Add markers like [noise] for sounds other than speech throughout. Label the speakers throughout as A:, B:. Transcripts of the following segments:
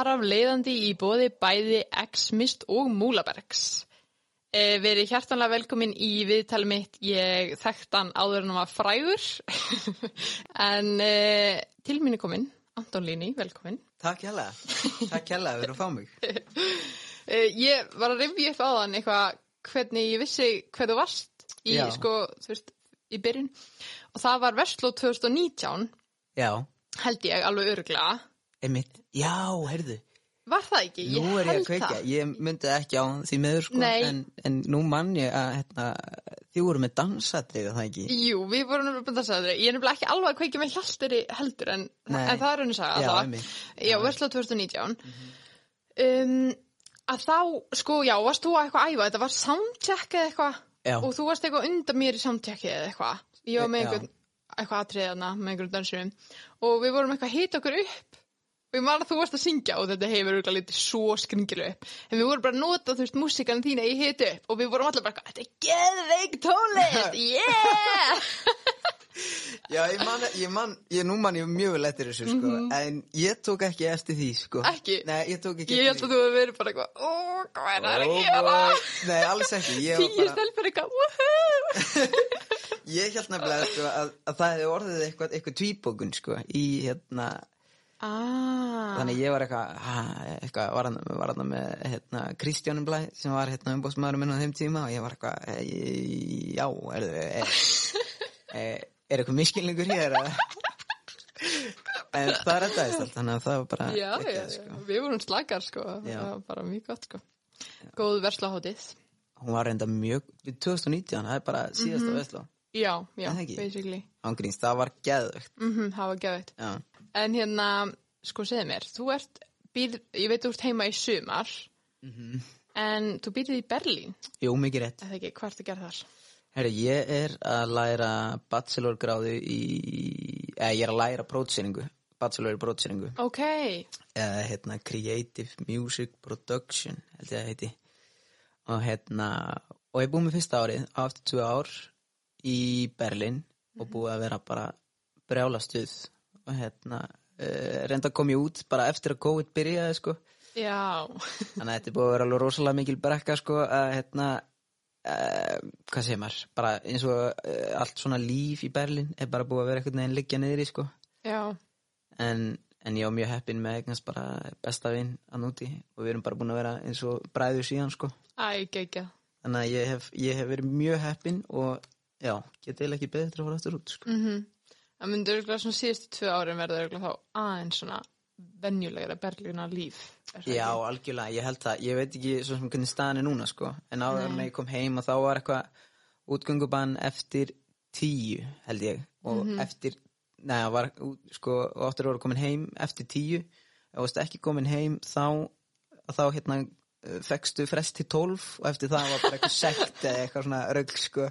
A: þar af leiðandi í bóði bæði X-Mist og Múlabergs. E, verið hjartanlega velkomin í viðtali mitt, ég þekkt hann áður en hann var frægur, [laughs] en e, til mín er komin, Anton Líni, velkomin.
B: Takk hjá takk hjá fyrir að fá mig. [laughs]
A: e, ég var að rifja upp á þann eitthvað hvernig ég vissi þú varst í,
B: Já.
A: sko, þú veist, í byrjun og það var Vestló 2019
B: Já,
A: held ég alveg öruglega
B: einmitt. Já, heyrðu.
A: var það ekki?
B: Nú er ég að kveika.
A: það.
B: Ég myndi ekki á því meður sko. En, en nú mann ég að hérna, þið voru með dansatrið, það ekki?
A: Jú, við vorum segja það ég er nefnilega ekki alveg að kveikja með hjaltari heldur en, en það er henni saga
B: Já,
A: allavega.
B: einmitt.
A: Já, Vestló 2019 um, að þá, sko, já, varst þú að eitthvað að æfa þetta var eða eitthvað
B: Já.
A: og þú varst eitthvað undan mér í eða eitthvað ég var með
B: Já.
A: einhvern eitthvað atriðana með einhverjum dansurum og við vorum eitthvað að hita okkur upp og ég man að þú varst að syngja og þetta hefur auðvitað litið svo skringilu upp en við vorum bara að nota þú veist músikan þína í hitu og við vorum allir bara þetta er geðveik tónlist [laughs] yeah [laughs]
B: Já, ég man, ég man, ég nú man ég mjög vel eftir þessu sko. En ég tók ekki eftir því sko.
A: Ekki?
B: Nei, ég tók ekki
A: ég held
B: eftir
A: að þú hefur verið bara eitthvað ó, hvað er það að
B: Oh
A: gera.
B: Nei, alls ekki.
A: Tíu
B: bara...
A: stelpur eitthvað [laughs]
B: Ég held nefnilega sko, að, að það hefði orðið eitthvað, eitthvað tvíbókun sko, í hérna,
A: ah,
B: þannig ég var eitthvað, eitthvað var hann, var hann með hérna, Kristjánum Blæ sem var hérna umbóðsmaðurinn minn á þeim tíma og ég var eitthvað, e, já, er, er, [laughs] er, er eitthvað miskilningur hér? eða? en það reddaðist allt, þannig að það var bara
A: já, já,
B: geggjað,
A: já,
B: sko.
A: við vorum slakar sko,
B: Já.
A: það var bara mjög gott sko góð verslahótið
B: Hún var reynda mjög, 2019, það er bara síðasta mm -hmm.
A: já, já,
B: Er það ekki?
A: basically
B: Ángríns, það var geðvögt,
A: mm það var geðvægt
B: já.
A: En hérna, sko segðu mér þú ert, býr, ég veit þú ert heima í sumar
B: Mhm.
A: en þú býrð í Berlín,
B: Jú, mikið rétt.
A: eða ekki, hvað ertu að gera þar?
B: Herri, ég er að læra bachelorgráðu í, eða ég er að læra prótsýningu, bachelor í prótsýningu,
A: ok,
B: eða hérna Creative Music Production, held ég að heiti. Og hérna, og ég búið með fyrsta árið, eftir tvö ár í Berlin og búið að vera bara brjála stuð og hérna, uh, reynda að koma ég út bara eftir að COVID byrjaði, sko.
A: já.
B: Þannig að þetta búið að vera alveg rosalega mikil brekka sko að hérna uh, hvað segir maður, bara eins og uh, allt svona líf í Berlin er bara búið að vera einhvern veginn liggja niður í sko.
A: Já,
B: en, en ég á mjög heppin með eignast bara besta vinn að núti og við erum bara búin að vera eins og bræður síðan sko.
A: Æ, geggja
B: þannig að ég hef, ég hef verið mjög heppin og já, get eiginlega ekki betur að fara aftur út sko.
A: Mm það myndur örgulega svona síðustu tvö árin verða örgulega þá aðeins svona venjulegra Berlína líf
B: Já, algjörlega, ég held það, ég veit ekki svo sem hvernig staðan er núna sko, en áður en ég kom heim og þá var eitthvað útgöngubann eftir tíu held ég. Og eftir, neða, var sko, og áttur voru komin heim eftir tíu, ef þú veist ekki komin heim þá, þá hérna fekstu frest til tólf og eftir það var bara eitthvað sekt eða eitthvað svona rögl sko.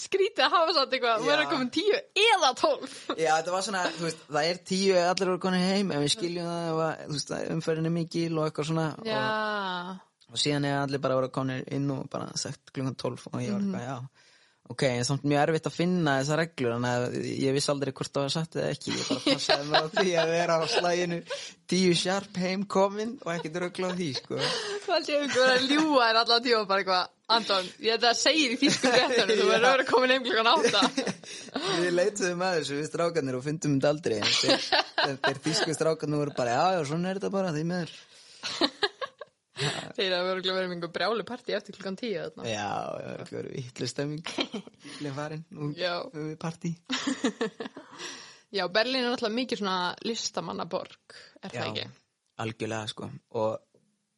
A: Skrítið að hafa satt eitthvað,
B: Já.
A: þú er að koma tíu eða tólf.
B: Já, þetta var svona, þú veist, það er tíu ef allir voru komin heim, en við skiljum það að, þú veist, umferðin er mikil og eitthvað svona og, og síðan er allir bara voru konir inn og bara sagt klungan 12 og ég var eitthvað, já ok, en samt mjög erfitt að finna þessar reglur að ég vissi aldrei hvort það var satt eða ekki. Ég bara passaði á því að vera á slæginu tíu sharp heim komin og ekkert röggla á því, sko.
A: Það sé einhver að ljúa þér allan tíma bara eitthvað, Anton, ég þetta segir í þýsku réttunum, þú verður að vera komin heim klukkan átta. [laughs]
B: Við leituðum að þessu við strákanir og fundum þetta aldrei. En þeir, þýsku strákanir voru bara, já, já, svona er þetta bara, því
A: þeir að vera verið með einhver brjálu partí eftir klukkan tíu þarna.
B: já, það voru vittlu stemming. Bílinn farinn og partí. [laughs]
A: Já, Berlín er náttúrulega mikið svona listamannaborg er það
B: Já,
A: ekki?
B: algjörlega sko. Og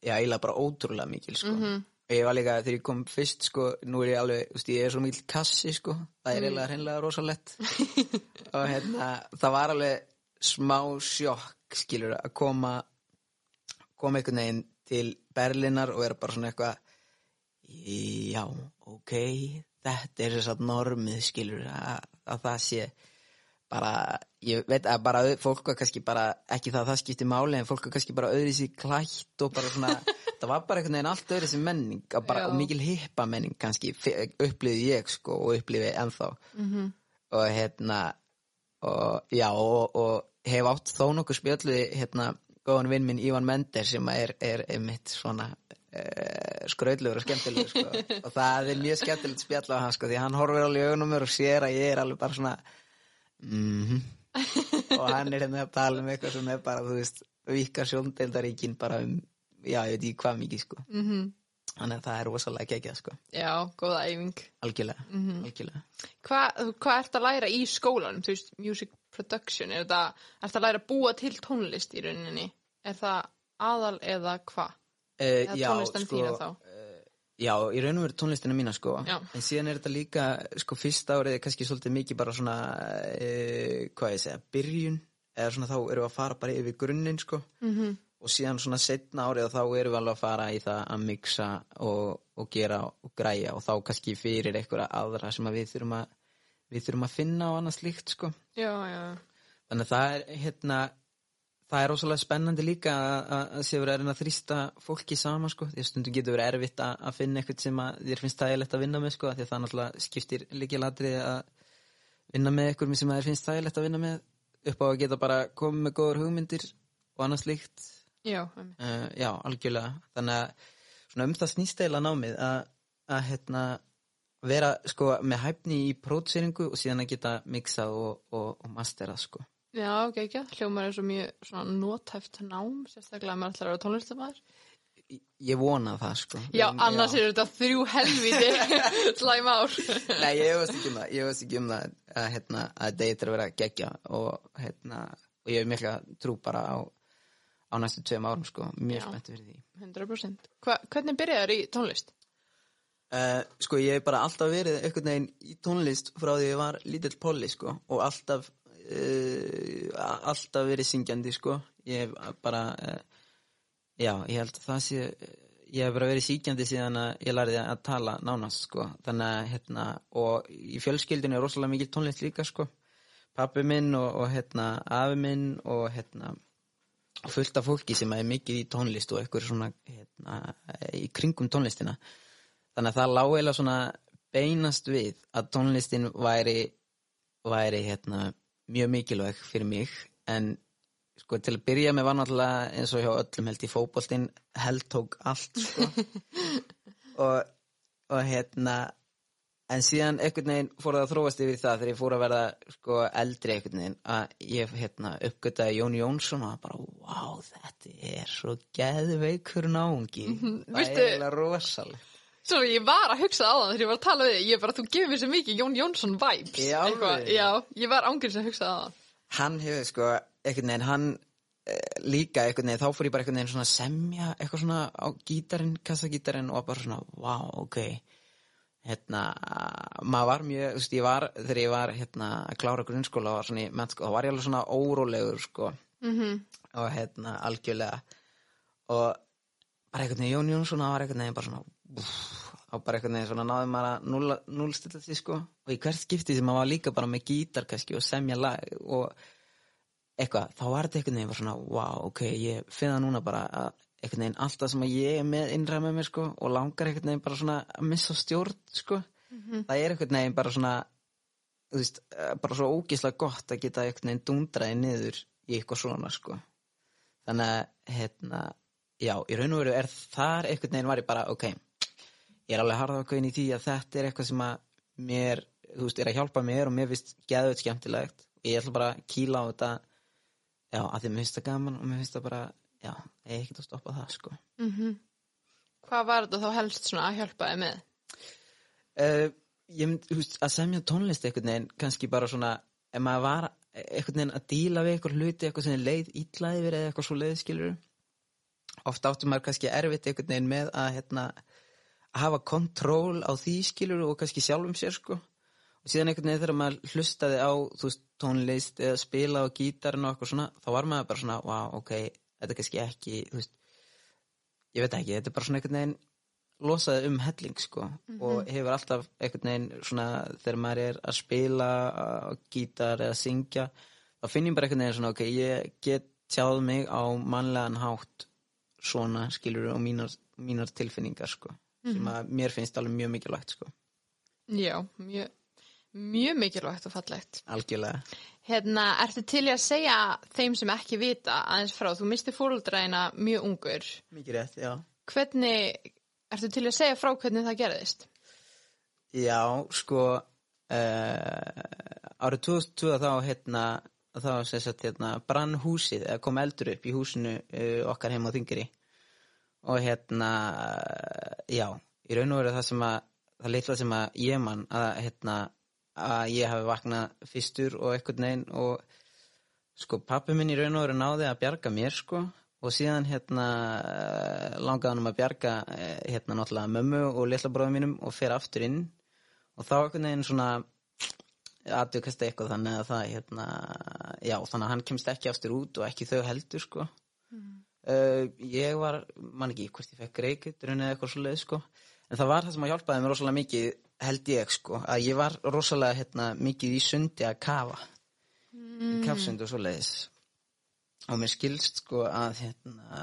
B: já, eiginlega bara ótrúlega mikil sko. Og ég var líka, þegar ég kom fyrst sko nú er ég alveg, þú veist, ég er svo mikil kassi sko. Það er eiginlega hreinlega rosalett [laughs] og hérna, það var alveg smá sjokk skilur að koma koma einhvern veginn til Berlinar og vera bara svona eitthvað já, ok þetta er þess að normið skilur að, að það sé bara, ég veit að bara fólk var kannski bara, ekki það að það skipti máli en fólk var kannski bara öðri sér klætt og bara svona, [laughs] það var bara einhvern veginn allt öðri sér menning bara, og mikil hippa menning kannski, upplifði ég sko og upplifði ennþá -hmm. og hérna og já og, og hef átt þó nokkuð spjallu hérna góðan vinn minn Ívan Mender sem er, er einmitt svona uh, skraudlegur og skemmtilegur sko. [laughs] og það er mjög skemmtilegt spjall á hann sko, því hann horfir alveg í augunum mér og sér að ég er alveg bara svona mhm [laughs] og hann er hérna að tala um eitthvað sem er bara, þú veist, vika sjóndeildaríkin bara um, já, ég veit ekki hvað mikið sko
A: Mm
B: þannig að það er rosalega geggjað sko
A: Já, góða æfing.
B: algjörlega,
A: Mhm.
B: algjörlega
A: Hvað hva ert að læra í skólanum? Þú veist, music production, er þetta, ert að læra að búa til tónlist í rauninni? Er það aðal eða hvað?
B: Uh,
A: Eða tónlistin þína þá?
B: Já, í raun og veru tónlistina mína sko
A: Já.
B: en síðan er þetta líka, sko fyrsta árið er kannski svolítið mikið bara svona uh, hvað ég segja, byrjun eða svona þá erum við að fara bara yfir grunninn sko
A: Mm -hmm.
B: og síðan svona setna árið þá erum við alveg að fara í það að mixa og, og gera og græja og þá kannski fyrir einhverja aðra sem að við þurfum að við þurfum að finna og annað slíkt sko.
A: Já, já.
B: Þannig að það er hérna það er rosalega spennandi líka að- að að sé verið að þrýsta fólki saman sko, því að stundum getur verið erfitt að, að finna eitthvað sem þér finnst þægilegt að vinna með sko, því að það náttúrulega skiptir líkilatri að vinna með eitthvað sem þér finnst þægilegt að vinna með upp á að geta bara komið með góður hugmyndir og annað slíkt.
A: Já,
B: uh, já, algjörlega. Þannig að um það snýst eiginlega námið að, að hérna vera sko með hæfni í prótsýringu og síðan að geta mixað og, og, og masterað sko
A: Já, ok, ekki. Hljómar er svo mjög svona nótæft nám, sérstaklega að maður ætlar að vera tónlistamæður.
B: Ég vona það sko
A: Já,
B: En,
A: annars er þetta þrjú helviti [laughs] slæm ár.
B: Nei, ég veist ekki um það Ég veist ekki um það að, hérna, að er að vera geggja og, hérna, og ég hef mikla trú bara á, á næstu tveim árum sko Mjög
A: Já.
B: spennt fyrir því
A: 100%. Hva, hvernig byrjaður í tónlist?
B: Uh, Sko, ég hef bara alltaf verið einhvern veginn í tónlist frá því ég var lítill polli sko og alltaf uh, alltaf verið syngjandi sko. Ég hef bara uh, Já, ég held að það sé ég hef bara verið síkjandi síðan að ég lærði að tala nánast sko. Þannig að hérna og í fjölskyldinu er rosalega mikil tónlist líka sko. Pappi minn og, og hérna afi minn og hérna fullt af fólki sem er mikið í tónlist og eitthvað svona hérna, í kringum tónlistina þannig að það lág eiginlega svona beinast við að tónlistin væri væri hérna mjög mikilvæg fyrir mig. En sko til að byrja með var náttúrulega eins og hjá öllum held í fótboltinn held tók allt sko. [laughs] Og, og hérna en síðan einhvern veginn fór það að þróast yfir það þegar ég fór að verða sko eldri einhvern veginn að ég hérna uppgötaði Jón Jónsson og bara wow þetta er svo geðveikur náungi. Það
A: viltu-
B: er eiginlega rosaleg
A: Svo ég var að hugsa á það þegar ég var að tala við þig, ég bara, þú gefur mér svo mikið Jón Jónsson vibes.
B: Alvöru?
A: Eitthvað, Já, ég var ángurins að hugsa á það.
B: hann hefur sko einhvern veginn hann eh, líka einhvern veginn þá fór ég bara einhvern veginn svona að semja eitthvað svona á gítarinn, kassagítarinn og bara svona, wow, ok hérna, maður var mjög þú veist, ég var, þegar ég var hérna að klára grunnskóla var svona í mennskóla þá var ég alveg svona órólegur sko
A: Mm
B: og hérna algjörlega og bara einhvern veginn Jón Jónsson var einhvern veginn bara svona og bara einhvern veginn svona náði maður að núlla, núlstilla því sko. Og í hvert skipti sem maður var líka bara með gítar kannski og semja lag og eitthvað, þá var þetta veginn bara svona wow, ok, ég finn það núna bara að einhvern veginn alltaf sem að ég er með innræð með mér sko og langar einhvern veginn bara svona að missa stjórn sko. Það er einhvern veginn bara svona þú veist, eh, bara svo ógislega gott að geta einhvern veginn dundraði niður í eitthvað svona sko. Þannig að hérna, já, í raun og veru er þar einhvern veginn var ég bara, ok ég er alveg harða ákveðin í því að þetta er eitthvað sem að mér, þú veist, er að hjálpa mér og mér finnst geðveit skemmtilegt ég ætla bara að kýla á þetta já, að því mér finnst það gaman og mér finnst það bara já, ég er ekkert að stoppa það sko
A: -hmm. Hvað var þetta þá helst svona að hjálpa þið með?
B: uh, ég þú veist, að semja tónlist einhvern veginn, kannski bara svona ef maður var einhvern veginn að díla við eitthvað hluti, eitthvað sem er leið yfir eða eitthvað svo leiðskilur oft áttum maður kannski erfitt einhvern veginn með að hérna, að hafa kontról á því skilur og kannski sjálfum sér sko. Og síðan einhvern veginn þegar maður hlustaði á þú veist, tónlist eða spila á gítarinn og eitthvað svona, þá var maður bara svona wow, ok, þetta er kannski ekki þú veist, ég veit ekki, þetta er bara svona einhvern veginn losaði um helling sko. Og hefur alltaf einhvern veginn svona þegar maður er að spila á gítar eða syngja þá finn ég bara einhvern veginn svona ok, ég get tjáð mig á mannlegan hátt svona skilur og mínar, mínar tilfinningar sko sem að mér finnst alveg mjög mikilvægt sko
A: Já, mjög, Mjög mikilvægt og fallegt.
B: algjörlega
A: Hérna, ertu til að segja þeim sem ekki vita aðeins frá, þú misti fóruldræðina mjög ungur.
B: mikið rétt, já
A: Hvernig, ertu til að segja frá hvernig það gerðist?
B: Já, sko uh, árið 2020 þá hérna þá sem sagt hérna brann húsið eða kom eldur upp í húsinu uh, okkar heim á Þingri og hérna já, í raun og veru það sem að það litla sem að ég man að hérna að ég hafi vaknað fyrstur og einhvern veginn og sko pappi minn í raun og veru náði að bjarga mér sko. Og síðan hérna langaði hann um að bjarga hérna náttúrulega mömmu og litla bróðum mínum og fer aftur inn. Og þá einhvern veginn svona aðdugast eitthvað þannig að það hérna, já þannig að hann kemst ekki aftur út og ekki þau heldur sko uh, ég var, man ekki hvort ég fekk reykjutrun eða eitthvað svo leið sko. En það var það sem að hjálpaði mér rosalega mikið held ég sko, að ég var rosalega hérna, mikið í sundi að kafa. Í kafsundi og svo leiðis og mér skilst sko að, hérna,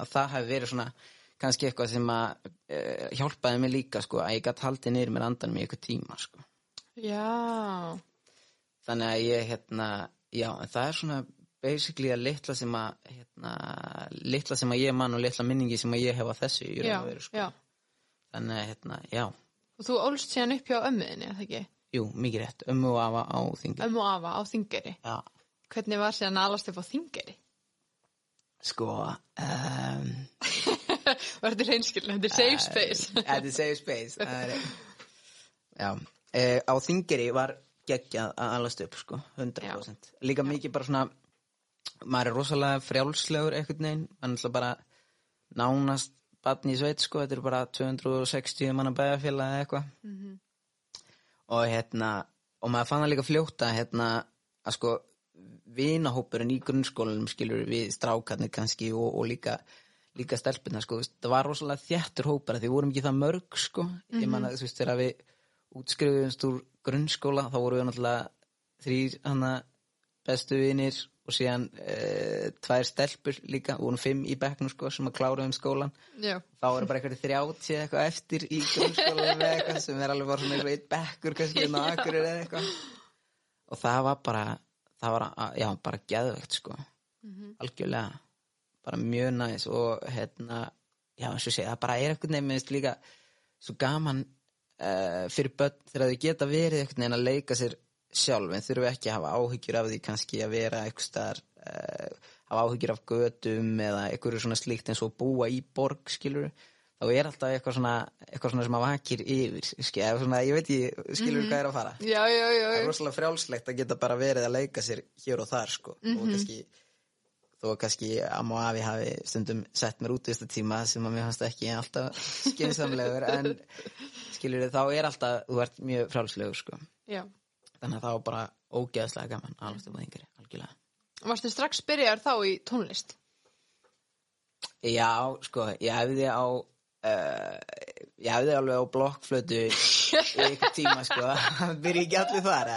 B: að það hafi verið svona kannski eitthvað sem að uh, hjálpaði mér líka sko að ég gætt haldið niður mér andanum í eitthvað tíma sko.
A: Já,
B: þannig að ég hérna já, það er svona basically að litla sem að hérna, litla sem að ég man og litla minningi sem að ég hef á þessu í raun
A: já,
B: og veru sko
A: já.
B: þannig að hérna, já,
A: Og þú ólst síðan upp hjá ömmuðinni, eða ekki?
B: jú, mikið rétt ömmu og afa á þingi
A: Ömmu og afa á Þingeri.
B: já,
A: Hvernig var síðan að alast upp á Þingeri?
B: sko um, [laughs]
A: Var þetta reynskilin? [laughs] Þetta er safe space.
B: Þetta er safe space Já, e, á þingeri var geggjað að alast upp sko, 100% Líka mikið bara svona maður er rosalega frjálslegur einhvern veginn, er alltaf bara nánast batni í sveit sko, þetta er bara 260 manna bæjarfélag eða eitthvað. Og hérna og maður fann það líka fljóta hérna að sko vinahópurinn í grunnskólanum skilur við strákarnir kannski og, og líka líka stelpina sko, það var rosalega þjættur hópar því vorum ekki það mörg sko. Ég man að þú veist þegar við útskrifuðumst úr grunnskóla þá vorum við náttúrulega þrýr hana bestu vinir og síðan e, tvær stelpur líka, við vorum fimm í bekknum sko sem að klára um skólan
A: Já.
B: þá eru bara eitthvað þrjátti eitthvað eftir í grunnskólanum eða eitthvað sem er alveg bara svona eitthvað eitt bekkur kannski inn á akkurir eða eitthvað. Og það var bara það var, já, bara geðvegt sko. Algjörlega bara mjög næs og hérna já, eins og segja, það bara er eitthvað nefnist líka svo gaman uh, fyrir börn þegar þau geta verið eitthvað neginn að leika sér sjálf en þurfum ekki að hafa áhyggjur af því kannski að vera eitthvað staðar uh, hafa áhyggjur af götum eða eitthvað svona slíkt eins og búa í borg skilur þá er alltaf eitthvað svona, eitthvað svona sem að vakir yfir skilur, svona, ég veit ég skilur hvað er að fara.
A: Já, já, já.
B: það er rosalega frjálslegt að geta bara verið að leika sér hér og þar sko. Og kannski þó að kannski amma og afi hafi stundum sett mér út í þetta tíma sem að mér fannst ekki alltaf skynsamlegur en skilur þá er alltaf þú ert mjög frjálslegur sko.
A: Já.
B: Þannig að það var bara ógeðslega gaman alveg á yngri, algjörlega
A: Varstu strax byrjar þá í tónlist?
B: já, sko, ég hefði á uh, ég hefði alveg á blokkflötu í einhver tíma sko [laughs] byrja ekki allir þar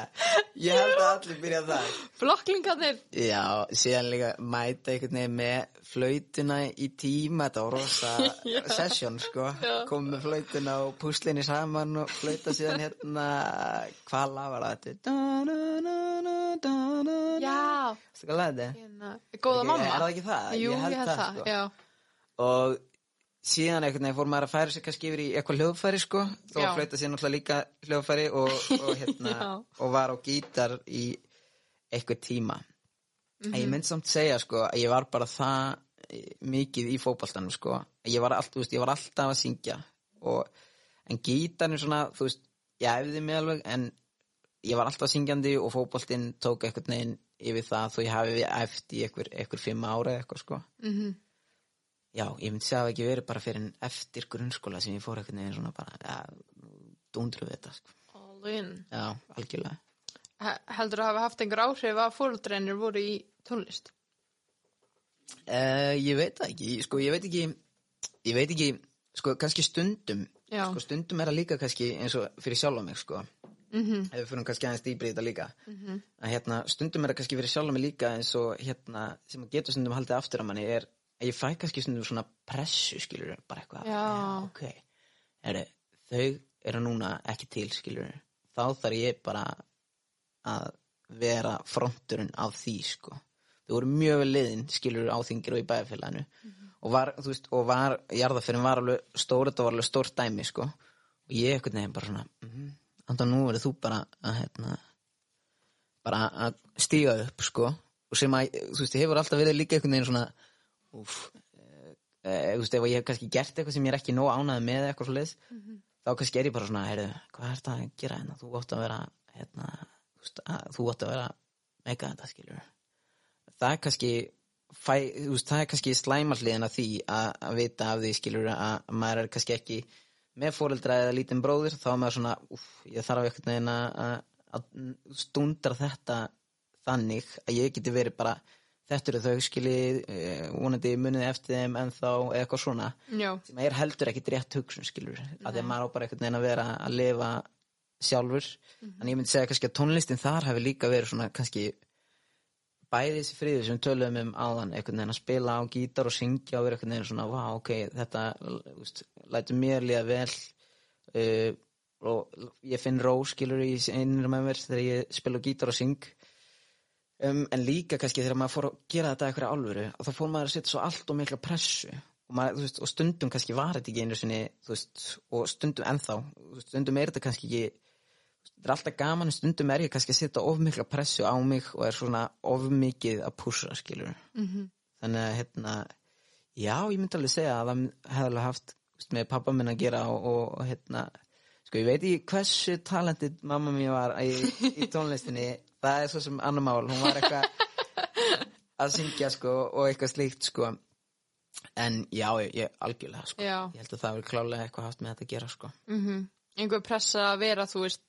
B: ég held að allir byrja þar
A: Blokklingarnir?
B: Já, síðan líka mæta einhvern veginn með flautuna í tíma, þetta var rosa [laughs] session, sko, kom með flautuna og púslinni saman og flauta síðan hérna, hvað lag var það þetta?
A: Já. Hérna, góða mamma?
B: það ekki það?
A: Jú,
B: Ég held það, sko.
A: já.
B: Og síðan einhvern veginn fór maður að færa sig kannski yfir í eitthvað hljóðfæri, sko, þó flauta síðan náttúrulega líka hljóðfæri og, og hérna, [laughs] og var á gítar í eitthvað tíma. En
A: Mhm.
B: ég myndi samt segja sko að ég var bara það eh, mikið í fótboltanum sko ég var, allt, veist, ég var alltaf að syngja og, en gítarnir svona þú veist, ég æfði mig alveg en ég var alltaf syngjandi og fótboltinn tók eitthvað neginn yfir það þó ég hafi í eitthvað, eitthvað fimm ára eitthvað sko
A: Mhm.
B: Já, ég myndi segja að ekki verið bara fyrir eftir grunnskóla sem ég fór eitthvað neginn svona bara ja, dundru við þetta sko
A: All in.
B: já, algjörlega
A: He- Heldur að hafa haft einhver áhrif að fóruldreinir voru í tónlist?
B: Uh, ég veit það ekki, sko, ég veit ekki ég veit ekki, sko, kannski stundum
A: Já.
B: sko, stundum er það líka kannski eins og fyrir sjálf á mig, sko
A: Mhm.
B: ef við fyrir kannski aðeins dýbri í þetta líka að hérna, stundum er það kannski fyrir sjálf mig líka eins og hérna, sem að getur stundum haldið aftur að manni er ég fæ kannski svona pressu, skilur bara eitthvað,
A: Já.
B: ok. Heru, þau eru núna ekki til, skilur þá þarf ég bara að vera fronturinn af því sko. Þau voru mjög vel liðin skilur á þingir og í bæjarfélaginu. Og var, þú veist, og var jarðafyrin var alveg stór, þetta var alveg stórt dæmi sko. Og ég ekkert nefn bara svona mm -hmm, andan nú verður þú bara að hérna bara að stíga upp sko. Og sem að, þú veist, hefur alltaf verið líka einhvern veginn svona úf, e, þú veist, ef ég hef kannski gert eitthvað sem ég er ekki nóg ánæði með eða eitthvað svo leiðis þá kannski er ég bara svona, heyrðu, hvað er þetta að gera hérna, þú átt að vera hérna, þú veist, að, þú átt að vera meika þetta, skilur það er kannski fæ, veist, það er kannski slæmarliðin að því að, að vita af því, skilur að maður er kannski ekki með fóreldra eða lítinn bróðir, þá er maður svona úf, ég þarf einhvern veginn að, að stundra þetta þannig að ég geti verið bara þetta eru þau skilji vonandi munið eftir þeim en þá eitthvað svona.
A: Já,
B: sem er heldur ekkit rétt hugsun skilur að að maður á bara einhvern veginn að vera að lifa sjálfur. En ég myndi segja kannski að tónlistin þar hefur líka verið svona kannski bæði þessi friður sem töluðum um áðan einhvern veginn að spila á gítar og syngja og vera einhvern veginn svona, vá, ok, þetta úst, lætur mér líða vel. Uh, og ég finn ró skilur í einir með mér þegar ég spila á gítar og syng um, en líka kannski þegar maður fór að gera þetta eitthvað álfuru og þá fór maður að setja svo allt og mikla pressu. Og, maður, veist, og stundum kannski var þetta ekki einu sinni veist, og stundum ennþá. Stundum er þetta kannski ekki þetta er alltaf gaman en stundum er ég kannski að setja of mikla pressu á mig og er svona of mikið að púsa skilur
A: Mhm.
B: þannig að hérna já ég myndi alveg segja að það hefði alveg haft veist, með pappa minn að gera og, og, hérna sko ég veit ekki hversu talentið mamma mér var í, í tónlistinni það er svo sem annar mál. Hún var eitthvað [laughs] að syngja sko og eitthvað slíkt sko. En já ég, ég algjörlega sko.
A: Já.
B: Ég held að það verið klálega eitthvað haft með þetta að gera sko.
A: Mm Einhver pressa að vera, þú veist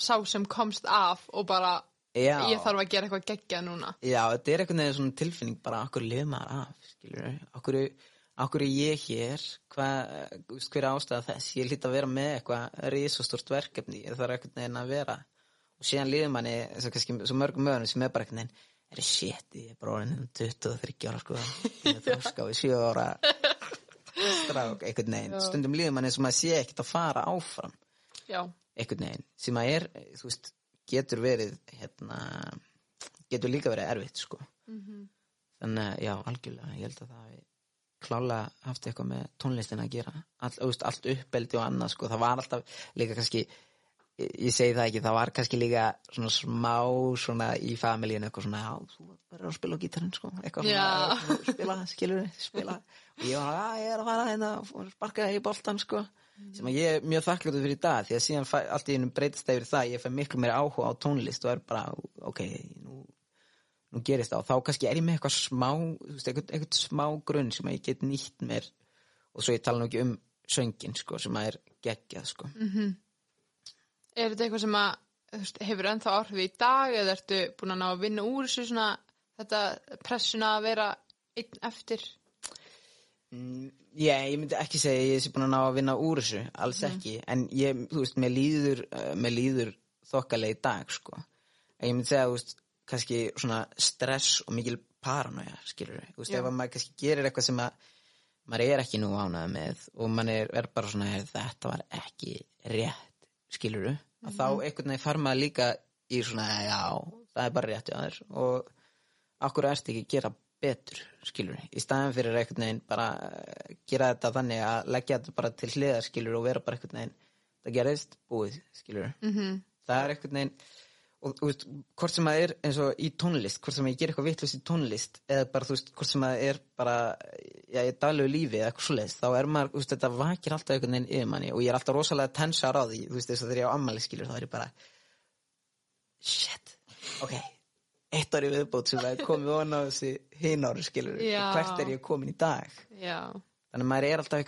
A: sá sem komst af og bara
B: já,
A: ég þarf að gera eitthvað geggjað núna.
B: Já þetta er einhvern veginn svona tilfinning bara okkur lifið maður af skilur okkur, okkur er ég hér? Hvað, hver er ástæða þess? Ég hlýtt að vera með eitthvað risastort verkefni ég þarf einhvern veginn að vera og síðan líður manni svo, kannski, svo mörgum mögunum sem er bara veginn er shit, ég er bara orðin 23 ára sko, ég er þróska við 7 ára. Strák, einhvern veginn. Stundum líður manni sem að sé ekkert að fara áfram.
A: Já,
B: einhvern veginn sem að er, þú veist, getur verið hérna, getur líka verið erfitt sko.
A: Mhm.
B: þannig að já, algjörlega, ég held að það klálega haft eitthvað með tónlistin að gera. All, veist, allt uppeldi og annað sko, það var alltaf líka kannski ég, segi það ekki, það var kannski líka svona smá svona í familíinu eitthvað svona, já, þú verður að spila á gítarinn sko, eitthvað svona, svona spila, skilur spila, og ég var að, ég er að fara hérna sparka í boltan sko. Sem að ég er mjög þakkláttur fyrir í dag því að síðan fæ, allt í einu breytist yfir það ég fæ miklu meira áhuga á tónlist og er bara, ok, nú nú gerist það. Og þá kannski er ég með eitthvað smá eitthvað, eitthvað smá grunn sem að ég get nýtt mér. Og svo ég tala nú ekki um söngin sko, sem að er geggjað sko.
A: Er þetta eitthvað sem að veist, hefur ennþá áhrif í dag eða ertu búin að ná að vinna úr þessu svona þetta pressuna að vera einn eftir?
B: Mm, ég, ég myndi ekki segja að ég sé búin að ná að vinna úr þessu alls ekki, en ég, þú veist, mér líður mér líður þokkalega í dag sko, en ég myndi segja þú veist, kannski svona stress og mikil paranoja, skilur við, þú veist,
A: Já.
B: ef að maður kannski gerir eitthvað sem að maður er ekki nú ánægð með og maður er, er bara svona, "Heyrðu, þetta var ekki rétt, skilur við að þá einhvern veginn far maður líka í svona, já, það er bara rétt hjá þér. Og okkur erst ekki að gera betur, skilur í staðan fyrir einhvern veginn bara eh, gera þetta þannig að leggja þetta bara til hliðar, skilur og vera bara einhvern veginn, það gerist búið, skilur
A: mm -hmm.
B: það er einhvern veginn og þú veist, hvort sem það er eins og í tónlist hvort sem ég ger eitthvað vittlust í tónlist eða bara, þú veist, hvort sem það er bara já, í daglegu lífi eða eitthvað svoleiðis þá er maður, þú veist, þetta vakir alltaf einhvern veginn yfir manni og ég er alltaf rosalega tensar á því þú veist, þess að þegar ég á ammæli skilur þá er ég bara shit, ok eitt ári viðbót sem það er komið von á þessi hinn ári skilur, hvert er ég komin í dag?
A: Já,
B: þannig að maður er alltaf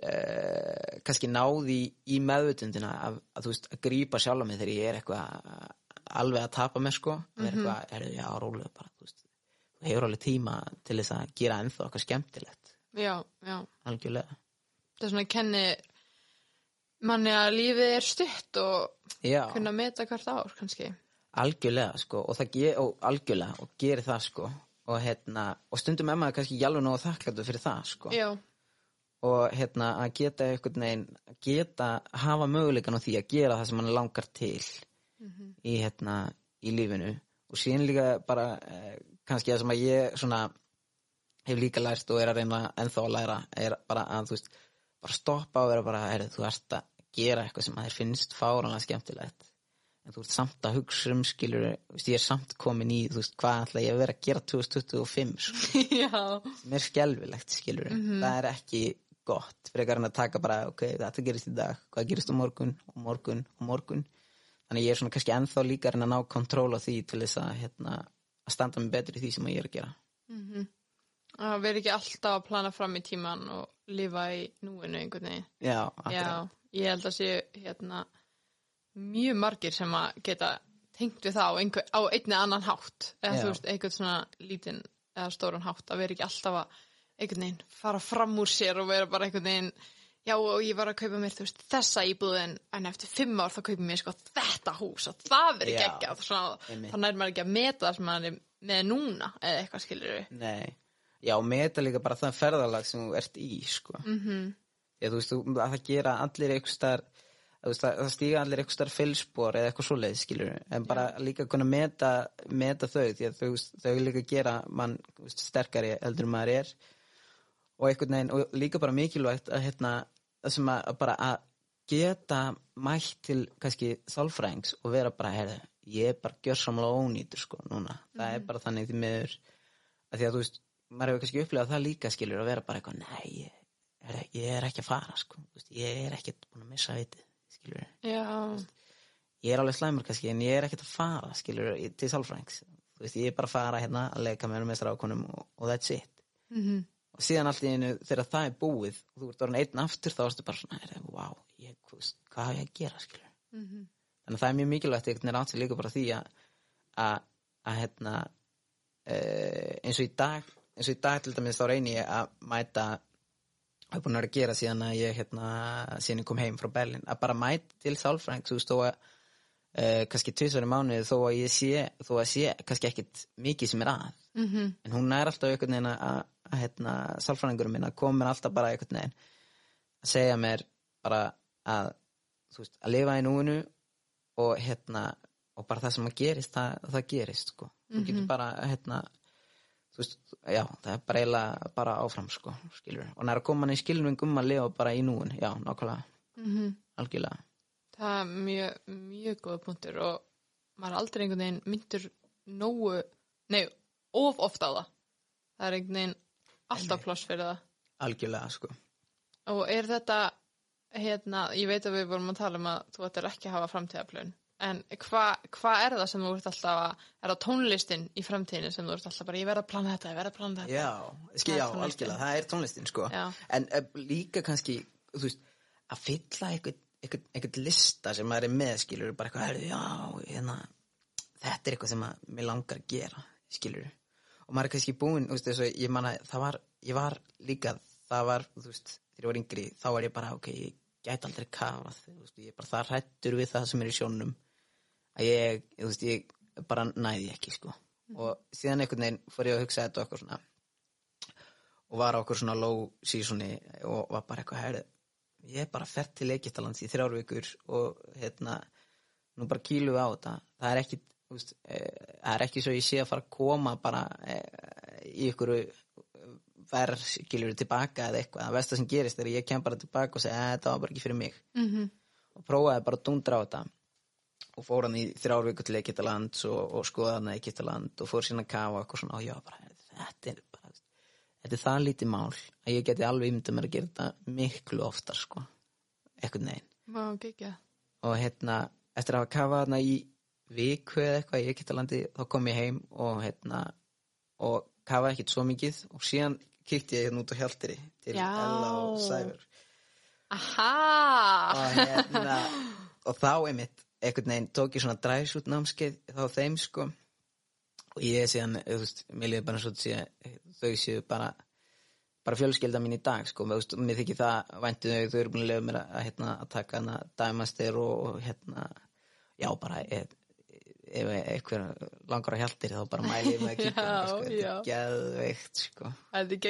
B: uh, kannski náði í meðvutundina að, að þú veist að grípa sjálf á mig þegar ég er eitthvað alveg að tapa með sko. Mm -hmm. eitthvað, er, já, rólega bara þú veist, þú hefur alveg tíma til þess að gera ennþá eitthvað skemmtilegt.
A: Já, já.
B: Algjörlega.
A: Það er svona að kenni manni að lífið er stutt og
B: já,
A: kunna meta hvert ár kannski.
B: Algjörlega sko og og algjörlega og gerir það sko. Og hérna, og stundum maður kannski alveg nógu þakkláttur fyrir það sko.
A: Já,
B: og hérna að geta einhvern veginn geta hafa möguleikan á því að gera það sem hann langar til í hérna í lífinu. Og síðan líka bara eh, kannski það sem að ég svona hef líka lært og er að reyna ennþá að læra er bara að þú veist bara stoppa og vera bara, er, þú ert að gera eitthvað sem að þér finnst fáranlega skemmtilegt. En þú ert samt að hugsa um skilur, ég er samt komin í þú veist, hvað ætla ég að vera að gera 2025 sko, [laughs]
A: Já.
B: sem er skelfilegt skilur, það er ekki gott frekar en að taka bara, ok, þetta gerist í dag hvað gerist á morgun, og morgun og morgun, þannig ég er svona kannski ennþá líka að reyna að ná kontról á því til þess að hérna, að standa mig betur í því sem ég er að gera.
A: Að vera ekki alltaf að plana fram í tíman og lifa í núinu einhvern veginn.
B: já,
A: Já, ég held að sé hérna mjög margir sem að geta tengt við það á, einhver, á einni annan hátt. Eða
B: Já.
A: þú veist, einhvern svona lítinn eða stóran hátt að vera ekki alltaf að einhvern veginn fara fram úr sér og vera bara einhvern veginn já og ég var að kaupa mér þú veist, þessa íbúðin en eftir fimm ár þá kaupa mér sko þetta hús og það verið
B: Já,
A: geggjað þannig er maður ekki að meta það sem maður er með núna eða eitthvað skilur við
B: nei. Já, meta líka bara það ferðalag sem þú ert í sko.
A: Mm -hmm.
B: Ég, þú veist, að það gera allir þú veist, það, stíga allir einhvers staðar fylspor eða eitthvað svoleið, skilur en bara líka kunna meta, meta þau því að þau, þau líka gera mann sterkari heldur en maður er og einhvern veginn, og líka bara mikilvægt að hérna, sem að, bara að geta mætt til kannski sálfræðings og vera bara herði, ég er bara gjörsamlega ónýtur sko núna, það er bara þannig því miður að því að þú veist, maður hefur kannski upplegað það líka skilur að vera bara eitthvað, nei er, ég er ekki að fara sko, veist, ég er ekki búin að missa vitið skilur,
A: já,
B: ég er alveg slæmur kannski en ég er ekkert að fara skilur til sálfræðings, þú veist, ég er bara að fara hérna að leika með með strákunum og, og that's it.
A: Mm
B: og síðan allt í einu þegar það er búið og þú ert orðin einn aftur þá ertu bara svona, wow, ég, hvað hef ég að gera skilur
A: Mhm.
B: þannig að það er mjög mikilvægt veginn átt sig líka bara því að hérna uh, eins og í dag eins og í dag til dæmis þá reyni ég að mæta er búin að vera að gera síðan að ég hérna, síðan ég kom heim frá Berlin að bara mæta til sálfræðing þú veist þó að uh, kannski tvisvar í mánuði þó að ég sé þó að sé kannski ekkit mikið sem er að
A: Mhm.
B: en hún er alltaf einhvern veginn að, að, hérna, sálfræðingurum minna komur alltaf bara einhvern veginn að segja mér bara að þú veist, að lifa í núinu og hérna og bara það sem að gerist, það, það gerist sko. þú getur bara hérna þú veist, já, það er bara eiginlega bara áfram sko, skilur og næra koma hann í skilningum að lifa bara í núin já, nákvæmlega,
A: Mhm.
B: algjörlega
A: Það er mjög, mjög góða punktur og maður aldrei einhvern veginn myndur nógu, nei, of ofta á það. Það er einhvern veginn alltaf pláss fyrir það.
B: algjörlega, sko
A: Og er þetta, hérna, ég veit að við vorum að tala um að þú ættir ekki að hafa framtíðaplun, en hvað hva er það sem þú ert alltaf að, er það tónlistin í framtíðinu sem þú ert alltaf bara, ég verð að plana þetta, ég verð að plana þetta.
B: Já, skil, já, algjörlega, það er tónlistin sko.
A: Já.
B: en uh, líka kannski veist, að fylla einhvern lista sem maður er með skilur, bara eitthvað, já, hérna þetta er eitthvað sem að mér langar að gera skilur, og maður er kannski búinn þú veist, þess að ég manna, það var ég var líka, það var, þú veist þegar ég var yngri, þá var ég bara, ok, ég gæti aldrei kafað, ég er bara það hrættur við það sem er í sjónum að ég, þú veist, ég bara næði ekki, sko. Og síðan einhvern veginn fór ég að hugsa þetta eitthvað svona og var okkur svona low seasoni og var bara eitthvað herði ég er bara fært til Egyptalands í þrjár vikur og hérna nú bara kýlu við á þetta. Það er ekki, þú veist, eh, það er ekki svo ég sé að fara að koma bara eh, í ykkur verð skilur tilbaka eða eitthvað. Það versta sem gerist er að ég kem bara tilbaka og segja "Eh, þetta var bara ekki fyrir mig.
A: Mm
B: og prófaði bara að dundra á þetta. Og fór hann í þrjár vikur til Egyptalands og, og skoða hann Egyptaland og fór sína að kafa og eitthvað svona. Og var bara, þetta er bara þetta er það lítið mál að ég geti alveg mér að gera þetta miklu oftar sko, eitthvað neginn og hérna, eftir að hafa kafað þarna í viku eða eitthvað í Egyptalandi þá kom ég heim og hérna og kafaði ekkert svo mikið og síðan kíkti ég hérna út á hjáltiri til
A: Já.
B: Ella og Sæfur
A: Aha!
B: og hérna og þá einmitt einhvern veginn tók ég svona dræsút námskeið þá þeim sko og ég síðan, þú veist, mér liði bara svo þau séu bara bara fjölskylda mín í dag sko, mér, veist, mér þykir það væntu þau, þau eru búin að lefa mér að, hérna, að taka hana dæmastir og, og hérna já bara er, ef einhver langar á hjaltir þá bara mæli ég með að kíkja [laughs]
A: Já,
B: þangað, sko. þetta er geðveikt sko.
A: Ekki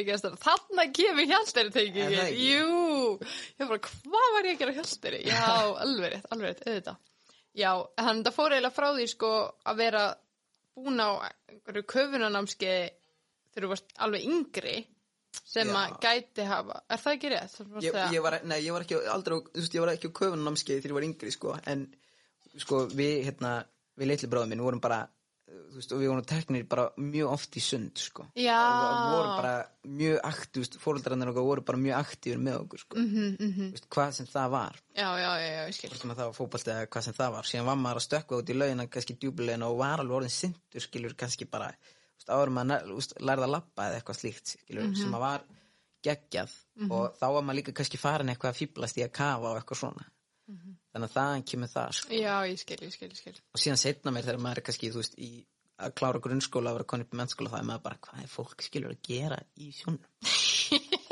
A: að kemur
B: það
A: tengið.
B: ekki?
A: Jú, ég bara, hvað var ég að gera á hjálstæri? Já, [laughs] alveg rétt, alveg rétt, auðvitað. Já, þannig það fór eiginlega frá því sko að vera búin á einhverju köfunanámskeiði þegar þú varst alveg yngri sem
B: Já.
A: að gæti hafa, er það ekki rétt?
B: Ég,
A: að-
B: ég, var, nei, ég var ekki aldrei, þú veist, ég var ekki á köfunnámskeið þegar ég var yngri sko. en sko, við, hérna, við litli bróðum minn vorum bara þú veist, og við vorum teknir bara mjög oft í sund sko.
A: Já.
B: og við vorum bara mjög aktív fóröldrarnir okkar voru bara mjög aktífur með okkur sko.
A: Mhm, mhm.
B: Þú veist, hvað sem það var
A: Já, já, já, ég skil.
B: að það var fótbolti eða hvað sem það var síðan var maður að stökkva út í laugina kannski djúbulegina og var alveg orðin sindur skilur kannski bara maður þú veist, lærði að lappa eða eitthvað slíkt skilur
A: Mhm.
B: sem að var geggjað og þá var maður líka kannski farin eitthvað að fýblast í að kafa og eitthvað svona
A: Mhm.
B: Þannig að þaðan kemur það sko.
A: Já, ég skil, ég skil, ég skil.
B: og síðan setna mér þegar maður er kannski þú veist, í að klára grunnskóla að vera konið í mennskóla það er maður bara hvað er fólk skilur að gera í sjónum [laughs]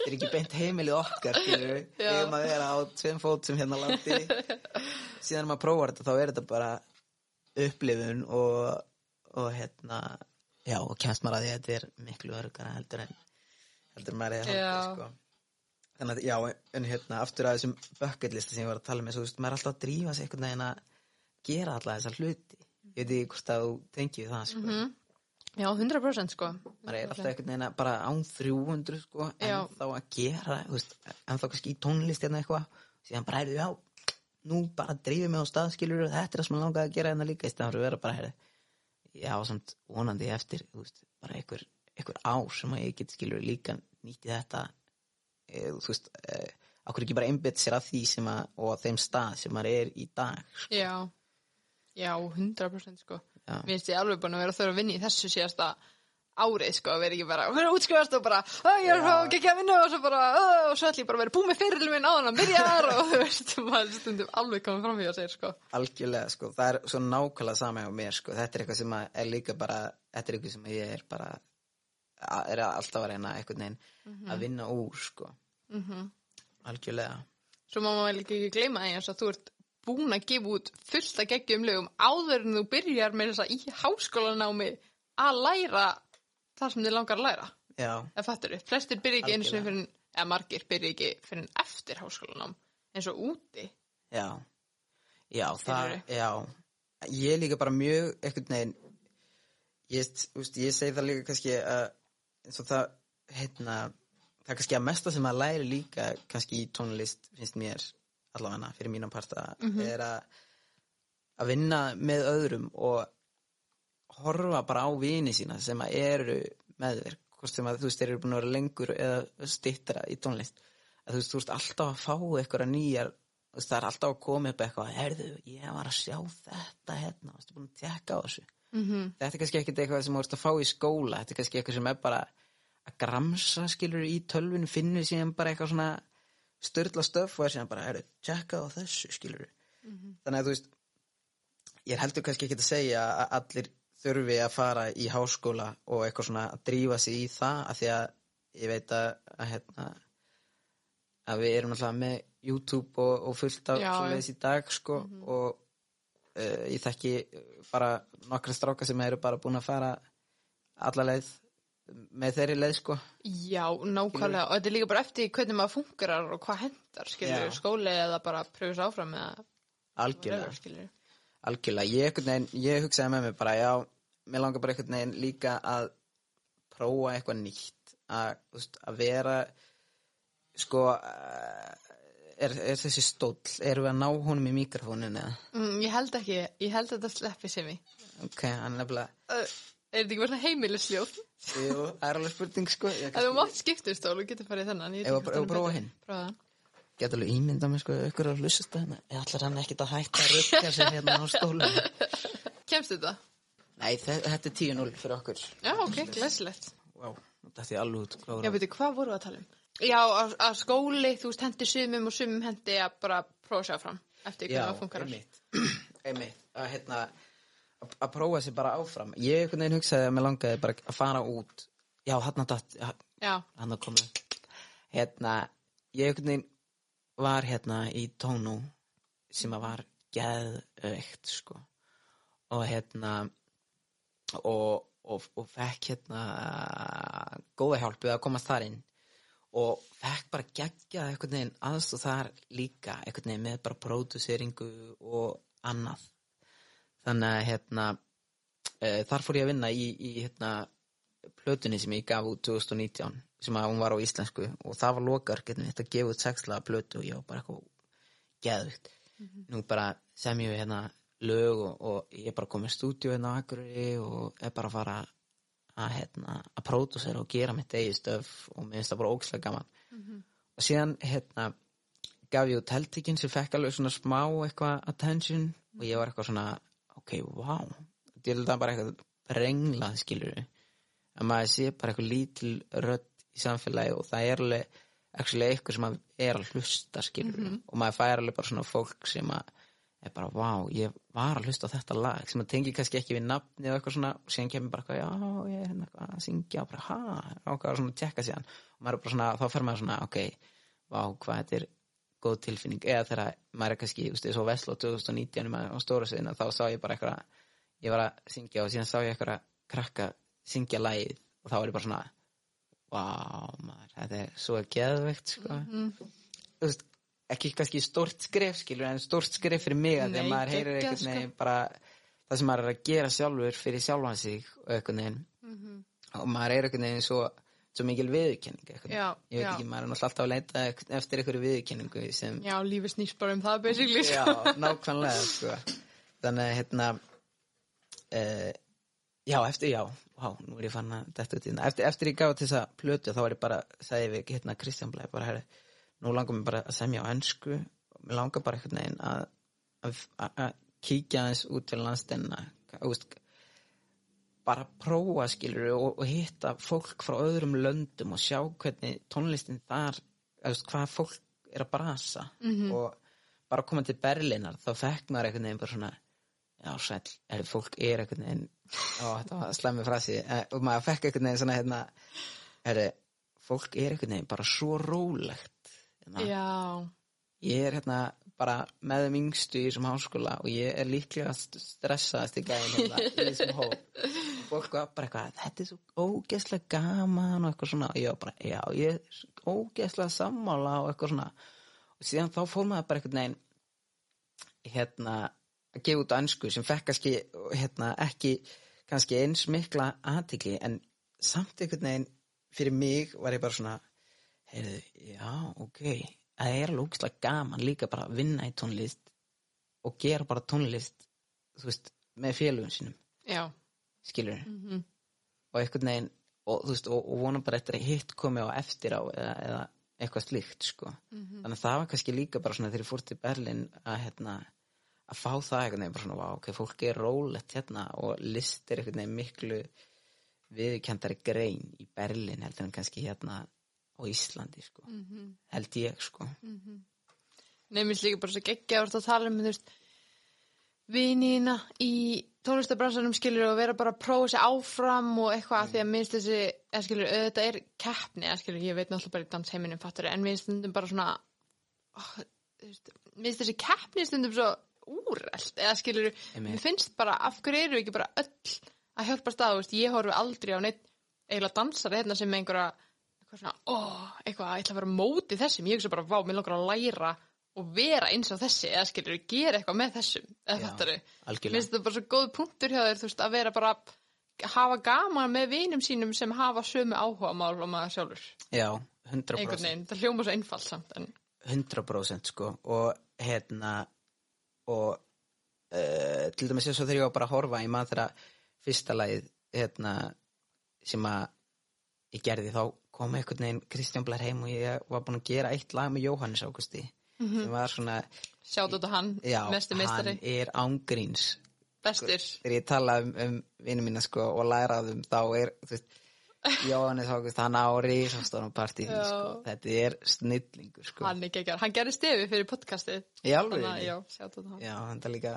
B: þetta er ekki beint heimilið okkar skilur við eigum að vera á tveim fótum hérna landi [laughs] síðan er maður prófar þetta þá er þetta bara upplifun og, og hérna já og kemst maður að því að þetta er miklu örgara heldur en heldur maður er
A: Já.
B: haldið sko þannig að já en hérna aftur að þessum bucket lista sem ég var að tala með svo þú veist maður er alltaf að drífa sig einhvern veginn að gera alla þessar hluti ég veit ekki hvort að þú tengið það sko
A: Mhm. Já, 100% sko.
B: maður er alltaf einhvern veginn að bara án 300 sko, en
A: Já.
B: þá að gera veist, en þá kannski í tónlist hérna eitthvað síðan bara heyrðu, já, nú bara drífum mig á stað, skilur, þetta er það sem ég langaði að gera hérna líka, í stæðan fyrir að vera bara heyrðu, já, samt vonandi eftir veist, bara einhver, einhver ár sem ég get, skilur, líka nýtti þetta þú veist okkur ekki bara einbytt sér að því sem að og að þeim stað sem maður er í dag sko.
A: Já, já, 100% sko.
B: Já.
A: Mér finnst ég alveg búin að vera að þurfa að vinna í þessu síðasta árið sko, að vera ekki bara, vera útskrifast og bara, "Æ, ég er svo ekki að vinna og svo bara, "Ö", og svo ætlum ég bara að vera búið með fyrirlum minn áðan að byrja þar og [laughs] þú veist, maður stundum alveg komið fram í að segja sko.
B: algjörlega sko, það er svo nákvæmlega sama hjá mér sko, þetta er eitthvað sem að er líka bara þetta er eitthvað sem að ég er bara að- er alltaf að reyna einhvern veginn að vinna úr sko
A: Mm
B: algjörlega
A: Svo má maður ekki gleyma því eins að þú ert búin að gefa út fullt að geggjum lögum áður en þú byrjar með þess að í háskólanámi að læra það sem þið langar að læra.
B: já,
A: Það fattur við. Flestir byrja ekki sinni
B: Algjörlega.
A: fyrir, eða margir byrja ekki fyrir eftir háskólanám eins og úti.
B: já já, það, já ég líka bara mjög einhvern veginn ég, ég segi það líka kannski að eins og það hérna, það er kannski að mesta sem að læri líka kannski í tónlist finnst mér allavega fyrir mínum parta er að að vinna með öðrum og horfa bara á vini sína sem að eru með þér hvort sem að þú veist þeir eru búin að vera lengur eða stittra í tónlist. Að þú veist, þú veist alltaf að fá eitthvað nýjar þú það er alltaf að koma upp eitthvað herðu, ég var að sjá þetta hérna, þú veist, búin að tekka á þessu?
A: Mm -hmm.
B: þetta er kannski ekkert eitthvað sem þú veist að fá í skóla þetta er kannski eitthvað sem er bara að gramsa skilur í tölvun finnur síðan bara eitthvað svona störla stöf og er síðan bara, herru, tjekka á þessu skilur þannig að þú veist ég heldur kannski ekki að segja að allir þurfi að fara í háskóla og eitthvað svona að drífa sig í það af því að ég veit að, að hérna að við erum alltaf með YouTube og, og fullt af í dag sko og uh, ég þekki bara nokkra stráka sem eru bara búin að fara alla leið með þeirri leið sko.
A: Já, nákvæmlega. Og þetta er líka bara eftir hvernig maður fungerar og hvað hendar, skilur, skóli eða bara pröfus áfram eða
B: algjörlega, algjörlega. Ég, veginn, ég hugsaði með mér bara já, mér langar bara einhvern veginn líka að prófa eitthvað nýtt að, veist, að vera sko eh, er, er þessi stóll, erum við að ná honum í mikrofónin eða?
A: Mm, ég held ekki, ég held að þetta sleppi sem ég.
B: ok, hann er nefnilega
A: Uh, er þetta ekki verið heimilisljóð?
B: jú, það er alveg spurning sko
A: Ef þú mátt skiptustól og getur farið þennan.
B: Ef
A: er
B: prófa hinn?
A: Prófa það.
B: get alveg ímyndað mér sko ykkur að hlustast að hérna ég ætlar hann ekkit að hætta að rukka sér hérna á stólum [laughs]
A: Kemst þetta?
B: nei, þe- þetta er 10-0 fyrir okkur
A: Já, ok, glæsilegt.
B: wow, þetta er alveg út
A: Já, veitu, hvað voru að tala um? Já, að, að skóli, þú veist, hendi sumum og sumum hendi að bara prófa sér fram eftir hvernig það funkar.
B: Að, prófa sér bara áfram. Ég einhvern veginn hugsaði að mér langaði bara að fara út. Já, hann að datt
A: Já,
B: hann að koma hérna, ég einhvern veginn var hérna í tónu sem að var geðveikt sko. Og hérna og, og, og fekk hérna góða hjálp við að komast þar inn. Og fekk bara gegja einhvern veginn aðstóð þar líka einhvern veginn með bara próduseringu og annað þannig að hérna uh, þar fór ég að vinna í, í hérna plötunni sem ég gaf út 2019 sem að hún var á íslensku. Og það var lokar þetta gefið út sexlaða plötu og ég var bara eitthvað geðvikt. Nú bara sem ég hérna lög og, og ég er bara komið í stúdíu hérna á Akureyri og er bara að fara að hérna að pródusera og gera mitt eigi stöf og mér finnst það bara ógslega gaman. Og síðan hérna gaf ég út heldikinn sem fekk alveg svona smá eitthvað attention og ég var eitthvað svona ok, wow. Ég held að bara eitthvað renglað skilur að maður sé bara eitthvað lítil rödd í samfélagi og það er alveg actually eitthvað sem maður er að hlusta skilur og maður fær alveg bara svona fólk sem að er bara, vá, ég var að hlusta á þetta lag. Sem að tengi kannski ekki við nafni og eitthvað svona. Og síðan kemur bara eitthvað, já, ég er hérna eitthvað að syngja og bara, ha, ákveða svona að tjekka síðan. Og maður er bara svona, þá fer maður svona, ok vá, hvað þetta er góð tilfinning. Eða þegar maður er kannski, þú veist, svo Veslo 2019 maður á stóra sviðina, þá sá ég bara eitthvað ég var að syngja og síðan sá ég eitthvað krakka syngja lagið og þá er ég bara svona vá, maður, þetta er svo geðveikt, sko. Þú veist, ekki kannski stórt skref skilur en stórt skref fyrir mig að þegar maður heyrir
A: geggjað,
B: einhvern veginn bara það sem maður er að gera sjálfur fyrir sjálfan sig og einhvern veginn. Og maður er einhvern veginn svo, svo mikil viðurkenning ég veit
A: já.
B: ekki, maður er náttúrulega alltaf að leita eit- eftir einhverju viðurkenningu sem
A: Já, lífið snýst bara um það basically.
B: Já, nákvæmlega sko. þannig að hérna uh, já, eftir, já Vá, nú er ég fann að þetta út í hérna eftir, eftir ég gaf til þessa plötu þá var ég bara sagði við hérna Kristján Blæ bara herri, nú langar mér bara að semja á ennsku og mér langar bara einhvern veginn að, að, að, að kíkja aðeins út til landstenna bara prófa skilur og, og hitta fólk frá öðrum löndum og sjá hvernig tónlistin þar veist, hvað fólk er að brasa. -hmm. og bara koma til Berlínar þá fekk maður einhvern veginn bara svona já sæll, er, fólk er einhvern veginn og þetta var slemmi frasi. Eh, og maður fekk einhvern veginn svona hérna er, fólk er einhvern veginn bara svo rólegt. Hérna, ég er hérna bara með þeim yngstu í þessum háskóla og ég er líklega stressaðast í gæðin hérna í þessum hóp [laughs] fólk var bara eitthvað, þetta er svo ógeðslega gaman og eitthvað svona. Og ég var bara, já, ég er ógeðslega sammála og eitthvað svona. Og síðan þá fór maður bara einhvern veginn hérna að gefa út á ennsku sem fekk kannski hérna ekki kannski eins mikla aðtikli en samt einhvern veginn fyrir mig var ég bara svona heyrðu, já, ok það er alveg ógeðslega gaman líka bara að vinna í tónlist og gera bara tónlist þú veist, með félugum sínum.
A: Já,
B: skilur
A: mhm,
B: og einhvern veginn og, veist, og, og vona bara eftir að hitt komi á eftir á eða, eða eitthvað slíkt sko.
A: mhm.
B: þannig að það var kannski líka bara svona þegar ég fór til Berlin að hérna að fá það einhvern veginn bara svona, vá, ok, fólk er rólegt hérna og list er einhvern veginn miklu viðkjandari grein í Berlin heldur en kannski hérna á Íslandi sko,
A: mhm,
B: held ég sko.
A: Nei, mér finnst líka bara svo geggja að tala um, þú veist, vinina í tónlistabransanum skilur og vera bara að prófa sér áfram og eitthvað mm. því að minnst þessi, eða skilur, þetta er keppni, eða skilur, ég veit náttúrulega bara í dansheiminum fattur, en minnst stundum bara svona oh, minnst þessi keppni stundum svo úrelt, eða skilur, mér finnst bara, af hverju eru ekki bara öll að hjálpa stað, ég horfi aldrei á neitt eiginlega dansari hérna sem einhverja eitthvað svona, ó, eitthvað, ég ætla að vera móti þessum, ég hugsa bara, vá, mér langar að læra og vera eins og þessi, eða skilur, gera eitthvað með þessum, eða þetta
B: algjörlega.
A: Finnst þetta bara svo góð punktur hjá þér, þú veist, að vera bara hafa gaman með vinum sínum sem hafa sömu áhuga mál og maður sjálfur.
B: Já,
A: Einhvern
B: 100%,
A: veginn, það hljóma svo einfalt samt, en
B: 100% sko og hérna og uh, til dæmis eins og þegar ég var bara að horfa ég maður þegar fyrsta lagið hérna sem að ég gerði þá kom einhvern veginn Kristján Blær heim og ég var búin að gera eitt lag með Jóhannes Águsti sem var svona,
A: sjátt út á hann,
B: já,
A: mestu meistari,
B: hann er ángríns
A: bestur.
B: þegar ég tala um, um vinnu mína sko og læra á þeim þá er þú veist, Jóhannes Águst hann á risastónum partí
A: Já.
B: sko. þetta er snillingur sko.
A: Hann er geggar, hann gerði stefi fyrir podcastið,
B: í alveg
A: já, hann.
B: já, þetta er líka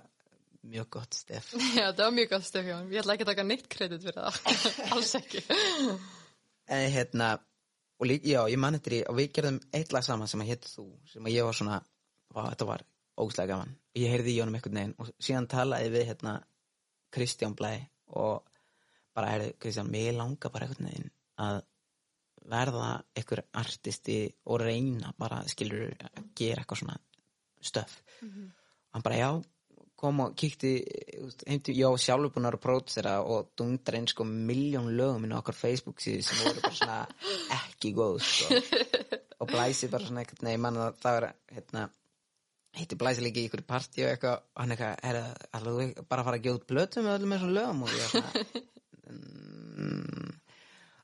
B: mjög gott stef [laughs]
A: Já, það var mjög gott stefi hjá hann, ég ætla ekki að taka neitt kredit fyrir það, [laughs] alls ekki.
B: en hérna og líka, já, ég man eftir í og við gerðum eitt lag saman sem að hétt þú sem að ég var svona, vá, þetta var ógstlega gaman. Ég heyrði í honum einhvern veginn og síðan talaði við hérna Kristján Blæ og bara er Kristján, mér langar bara einhvern veginn að verða einhver artisti og reyna bara, skilur, að gera eitthvað svona stöf og hann bara, já, kom og kíkti úst, heimti, já, sjálfur búin að prótsera og dundra inn sko miljón lögum inn á okkar Facebook síðu sem voru bara svona [laughs] ekki góð, sko. Og blæsi bara svona eitthvað, nei, mann að það var hérna, hitti blæsi líka í ykkur partí og eitthvað, og hann eitthvað, þú ekki bara að fara að út blötu með öllum þessum lögum? Og ég svona mm,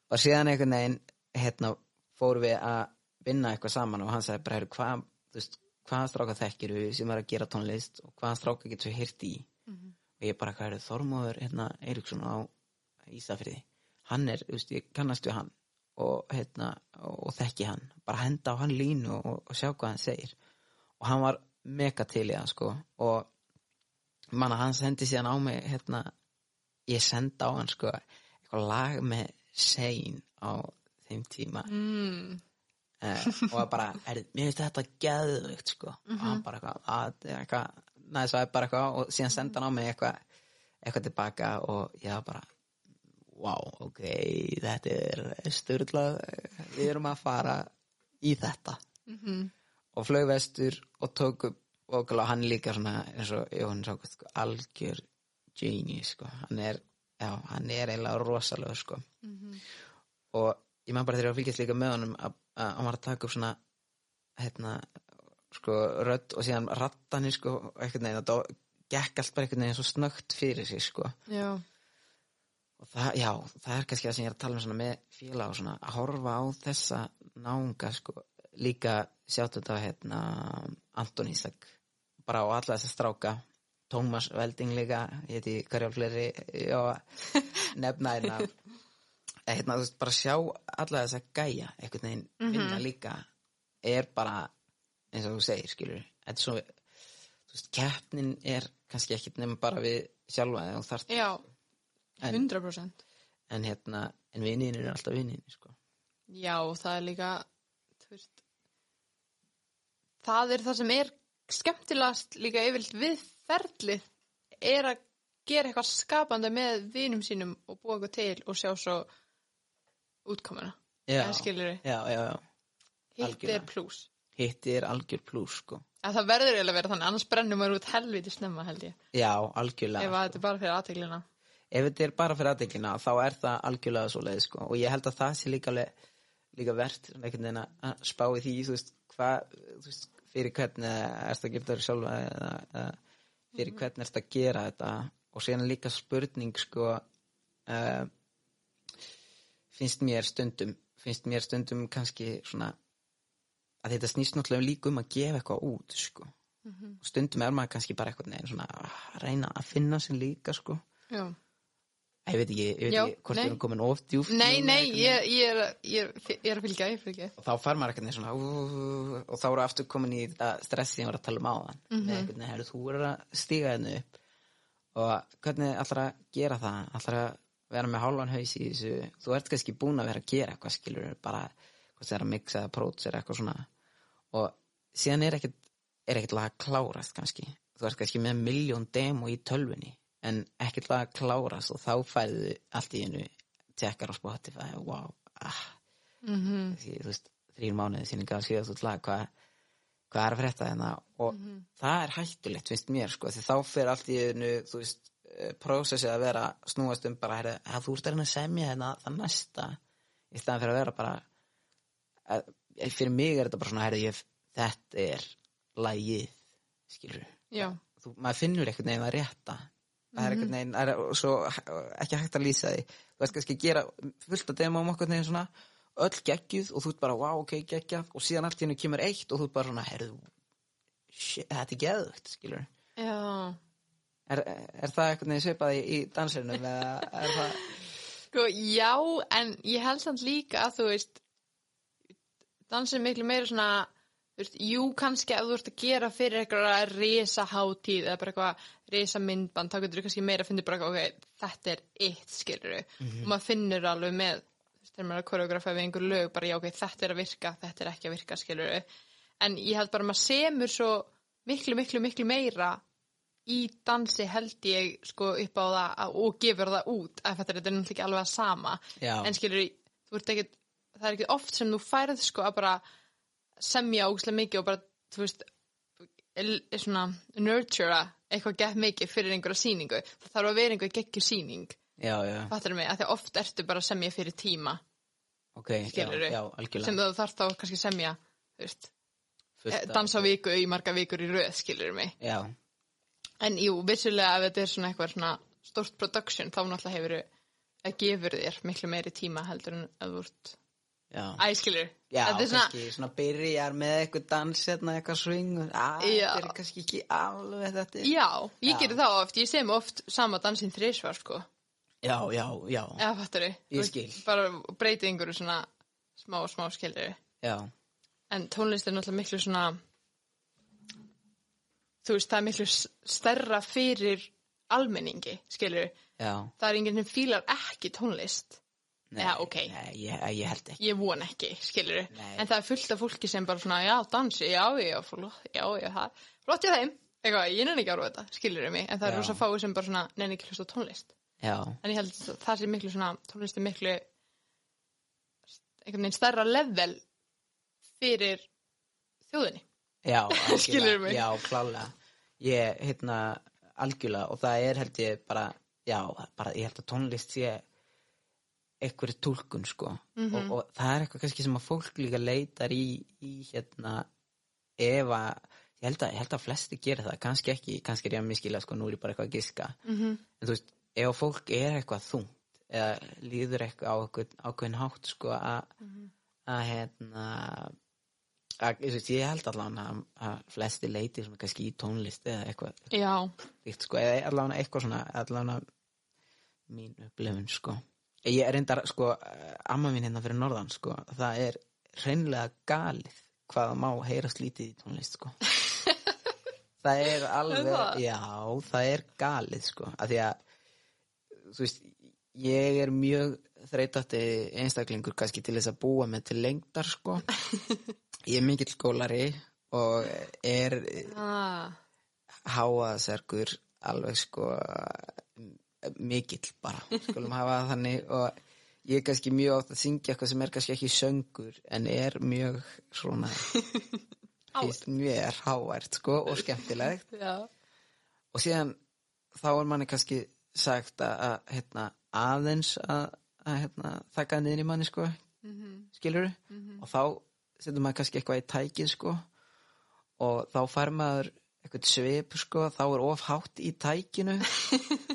B: og síðan einhvern veginn hérna fórum við að vinna eitthvað saman og hann sagði bara, herru, hvað þú veist, hvaða stráka þekkir við sem er að gera tónlist og hvaða stráka getur við hýrt í? Og ég bara, er Þormóður hérna, Eiríksson á Ísafriði hann er, þú veist, ég kannast við hann og hérna, og þekki hann. Bara henda á hann línu og, og sjá hvað hann segir. Og hann var mega til í það, sko. Og manna, hann sendi síðan á mig hérna, ég senda á hann, sko eitthvað lag með sein á þeim tíma.
A: Mm.
B: Uh, og bara, er, mér finnst þetta geðvögt sko, og hann bara eitthvað að, eitthvað, næði svo bara eitthvað og síðan senda hann á mig eitthvað eitthvað tilbaka og ég bara wow, ok, þetta er styrlað, við erum að fara í þetta.
A: Mhm.
B: og flög vestur og tók upp og hann er líka svona eins og Jón sá sko, algjör genius sko, hann er já, hann er eiginlega rosalega sko. Og ég maður bara þegar að fylgjast líka með honum að, að hann var að taka upp svona hérna sko rödd og síðan rattanir sko veginn. Og það gekk allt bara einhvern veginn svo snögt fyrir sig sko.
A: Já,
B: og það, já, það er kannski það sem ég er að tala um svona með félag og svona að horfa á þessa náunga sko. Líka sjáttu þetta hérna Anton Ísak bara á alla þessa stráka. Tómas Velding líka ég heiti hverjál fleiri já, [laughs] nefna hérna hérna, þú veist, bara sjá alla þessa gæja einhvern veginn vinna líka er bara eins og þú segir, skilur þetta er svo, þú veist, keppnin er kannski ekkit nema bara við sjálfa þegar þú þarft
A: já,
B: En-
A: 100%
B: en hérna, en vinnin eru alltaf vinnin sko.
A: Já, það er líka þú veist það er það sem er skemmtilegast líka yfirlt við ferlið er að gera eitthvað skapandi með vinum sínum og búa eitthvað til og sjá svo útkomuna.
B: Já,
A: við,
B: já, já,
A: hitt er pluss
B: hitti er algjör plús sko.
A: að það verður eiginlega að vera þannig, annars brennum maður út helviti snemma held ég,
B: já,
A: ef
B: algjörlega
A: að þetta er bara fyrir aðteglina
B: ef þetta er bara fyrir aðdeglina þá er það algjörlega svo leið sko. og ég held að það sé líka, líka verðt að spá í því þú veist, hvað, þú veist, fyrir hvernig erst að gera þetta sjálfa eða, eða fyrir hvernig erst að gera þetta. Og síðan er líka spurning sko uh, finnst mér stundum finnst mér stundum kannski svona að þetta snýst náttúrulega líka um að gefa eitthvað út sko. Og stundum er maður kannski bara eitthvað neginn svona að reyna að finna sér líka sko.
A: Já.
B: ég veit ekki, ég veit
A: Já,
B: ekki hvort
A: nei.
B: við erum komin of djúft
A: Nei, nei, ég, ég, er, ég, er, að fylgja, ég fylgja.
B: Og þá fær maður eitthvað svona ú, og þá eru aftur komin í stressi var að tala um áðan. Mm -hmm. eitthvað, herru, þú er að stíga hennu upp. Og hvernig að gera það? Að vera með hálfan haus í þessu. Þú ert kannski búin að vera að gera eitthvað skilur bara, hvað það er að mixa eða prótsera eitthvað svona. Og síðan er ekkert er ekkert lag að klárast kannski. Þú ert kannski með miljón demo í tölvunni en ekkert lag að klárast og þá færðu allt í hennu tekkar á Spotify, wow ah,
A: mm -hmm.
B: því, þú veist, þrýr mánuði síðan gaf síðast út lag hvað hvað er að frétta hérna? Og það er hættulegt, finnst mér, sko, því þá fyrir allt í einu, þú veist, prósessið að vera snúast um bara, herri, að þú ert að reyna að semja hérna það næsta. Í staðan fyrir að vera bara að, fyrir mig er þetta bara svona, herri, ég, þetta er lagið, skilur þú, maður finnur einhvern veginn að rétta. Það er einhvern veginn, það er svo ekki hægt að lýsa því, þú veist kannski að gera fullt að demo um okkur svona öll geggjuð og þú ert bara, wow, ok, geggjað. Og síðan allt hennu kemur eitt og þú ert bara svona herðu, shit, þetta er geðvögt skilur,
A: já
B: er, er það einhvern veginn svipað í, í danserinum eða er það
A: Sko, já, en ég held samt líka að þú veist dansið miklu meira svona þú veist, jú, kannski ef þú ert að gera fyrir eitthvað risa hátíð eða bara eitthvað risa myndband, þá getur þú kannski meira að finna bara, ok, þetta er eitt skilur og maður finnur alveg með þú veist, þegar maður er að koreografa við einhver lög bara, já, ok, þetta er að virka, þetta er ekki að virka skilur en ég held bara að maður semur svo miklu, miklu, miklu meira í dansi held ég sko upp á það að, og gefur það út að þetta er náttúrulega ekki alveg að sama.
B: Já.
A: en skilur, ekki það er ekki oft sem þú færð sko að bara semja ógæslega mikið og bara, þú veist svona nurtura eitthvað gett mikið fyrir einhverja sýningu. Það þarf að vera einhver geggjur sýning.
B: Já, já,
A: fattur mig, að því að oft ertu bara að semja fyrir tíma.
B: Ok, já,
A: skilur
B: já, algjörlega.
A: Sem þú þarf þá kannski semja þú veist, eh,
B: af-
A: dansa viku í marga vikur í röð, skilur mig?
B: Já,
A: En jú, vissulega ef þetta er svona eitthvað svona stórt production, þá náttúrulega hefur að gefur þér miklu meiri tíma heldur en að þú ert
B: já
A: æskilur.
B: Já,
A: er svona,
B: kannski svona byrjar með eitthvað dans hérna, eitthvað swing að, þetta er kannski ekki alveg þetta
A: já, ég
B: Já.
A: gerir það oft, ég sem oft sama dansinn þrísvar, sko.
B: Já, já, já,
A: Eða fattur þið?
B: Ég skil.
A: Bara breytið einhverju svona smá, smá skilur
B: já,
A: En tónlist er náttúrulega miklu svona, þú veist, það er miklu stærra fyrir almenningi, skilur Það er enginn sem fílar ekki tónlist.
B: Nei,
A: Já, ok.
B: Nei, ég, ég held ekki
A: Ég von ekki, skilur. En það er fullt af fólki sem bara svona, já, dansi, já, já, flott, já, já, það, flott ég þeim, eitthvað, ég nenni ekki ára þetta, skilur mig, en það er rosa fáið sem bara svona, nenni ekki hlusta tónlist.
B: Já,
A: En ég held að það sé miklu svona, tónlist er miklu, einhvern veginn stærra level fyrir þjóðinni.
B: Já, [laughs]
A: Skilurðu mig?
B: Já, klálega Ég, hérna, algjörlega og það er held ég bara, já, bara ég held að tónlist sé eitthvað tólkun, sko
A: Mhm.
B: og, og það er eitthvað kannski sem að fólk líka leitar í, í hérna ef að ég held að, ég held að flesti gera það, kannski ekki kannski er ég að miskila, sko, nú er ég bara eitthvað að giska
A: Mm -hmm.
B: en þú veist, ef fólk er eitthvað þungt eða líður eitthvað á eitthvað ákveðin hátt sko að að hérna að, ég held allan að, að flesti leiti svona kannski í tónlist eða eitthvað líkt sko, eða allan eitthvað svona allan mín upplifun sko. Ég er reyndar sko amma mín hérna fyrir norðan sko það er hreinlega galið hvað má heyrast lítið í tónlist sko. [laughs] Það er alveg
A: það?
B: já, það er galið sko af því að þú veist, ég er mjög þreytandi einstaklingur kannski til þess að búa með til lengdar sko [laughs] ég er mikill skólari og er
A: ah,
B: háaðserkur alveg sko mikill bara, skulum hafa þannig. Og ég er kannski mjög átt að syngja eitthvað sem er kannski ekki söngur en er mjög svona [laughs] mér hávært sko og skemmtilegt.
A: Já,
B: og síðan þá er manni kannski sagt að, að hérna, aðeins að, að hérna, þakka niður í manni sko.
A: Mm
B: skilur og þá setur maður kannski eitthvað í tækið sko. Og þá fær maður eitthvað svip sko. Þá er of hátt í tækinu.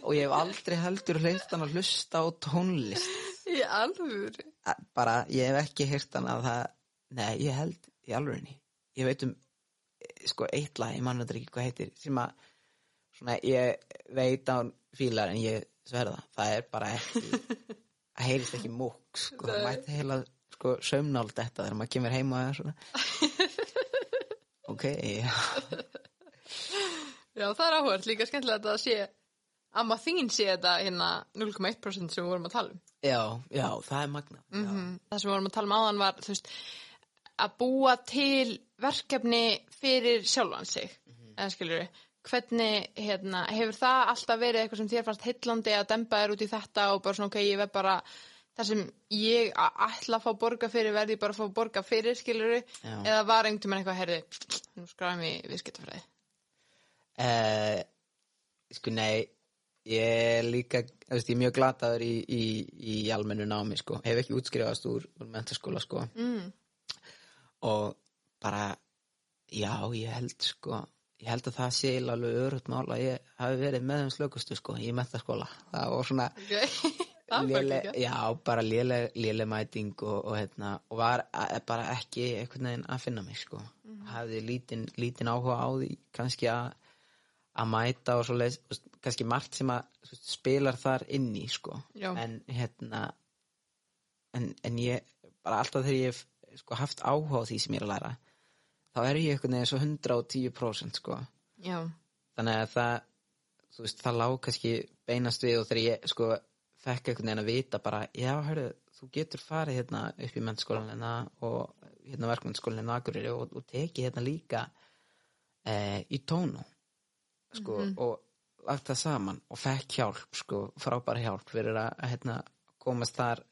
B: Og ég hef aldrei heldur hleyft hann að hlusta á tónlist.
A: Í alvöru.
B: Að- bara ég hef ekki heyrt hann að það nei ég held í alvörinni ég veit um sko eitt lag ég mann þetta ekki hvað heitir sem að svona ég veit á fílar en ég sverða. Það er bara ekki [laughs] það heyrist ekki múk sko. Það mætti heila sko saumnáld þetta þegar maður kemur heim og það er svona. [laughs] Ok
A: Já, það er áhverð, líka skemmtilegt að það sé, amma þín sé þetta hérna 0,1% sem við vorum að tala um.
B: já, já, það er magna já,
A: Mm. Það sem við vorum að tala um áðan var, veist, að búa til verkefni fyrir sjálfan sig, eða skilur við, hvernig, hérna, hefur það alltaf verið eitthvað sem þér fannst heillandi að demba þér út í þetta og bara svona, ok, ég verð bara, það sem ég ætla að fá borga fyrir verði bara að fá borga fyrir, skilur við,
B: Já.
A: eða var einhvern veginn eitthvað, herði, nú skræðum ég viðskiptafræði.
B: Eh, sko nei ég er líka, veist, ég er mjög glataður í, í, í almennu námi sko, hef ekki útskrifast úr, úr mentaskóla sko
A: Mm.
B: og bara já, ég held sko ég held að það sé alveg örugt mál að ég hafi verið með þeim slökustu sko í mentaskóla, það var svona
A: Okay. [laughs] ekki.
B: já, bara léleg mæting og, og, hérna, og var a- bara ekki einhvern veginn að finna mig sko.
A: Mhm.
B: hafði lítinn lítin áhuga á því kannski að að mæta og svo leis, kannski margt sem að veist, spilar þar inn í sko. En hérna en, en ég bara alltaf þegar ég hef sko, haft áhuga á því sem ég er að læra þá er ég einhvern veginn svo 110% sko
A: Já,
B: þannig að það þú veist, það lág kannski beinast við og þegar ég sko fekk einhvern veginn að vita bara, já, hörru, þú getur farið hérna upp í mennskólan hérna og hérna verkmennskólan á Akureyri og, og tekið hérna líka eh, í tónu sko, og lagt það saman og fekk hjálp, sko, frábæra hjálp fyrir að, hérna, komast þar,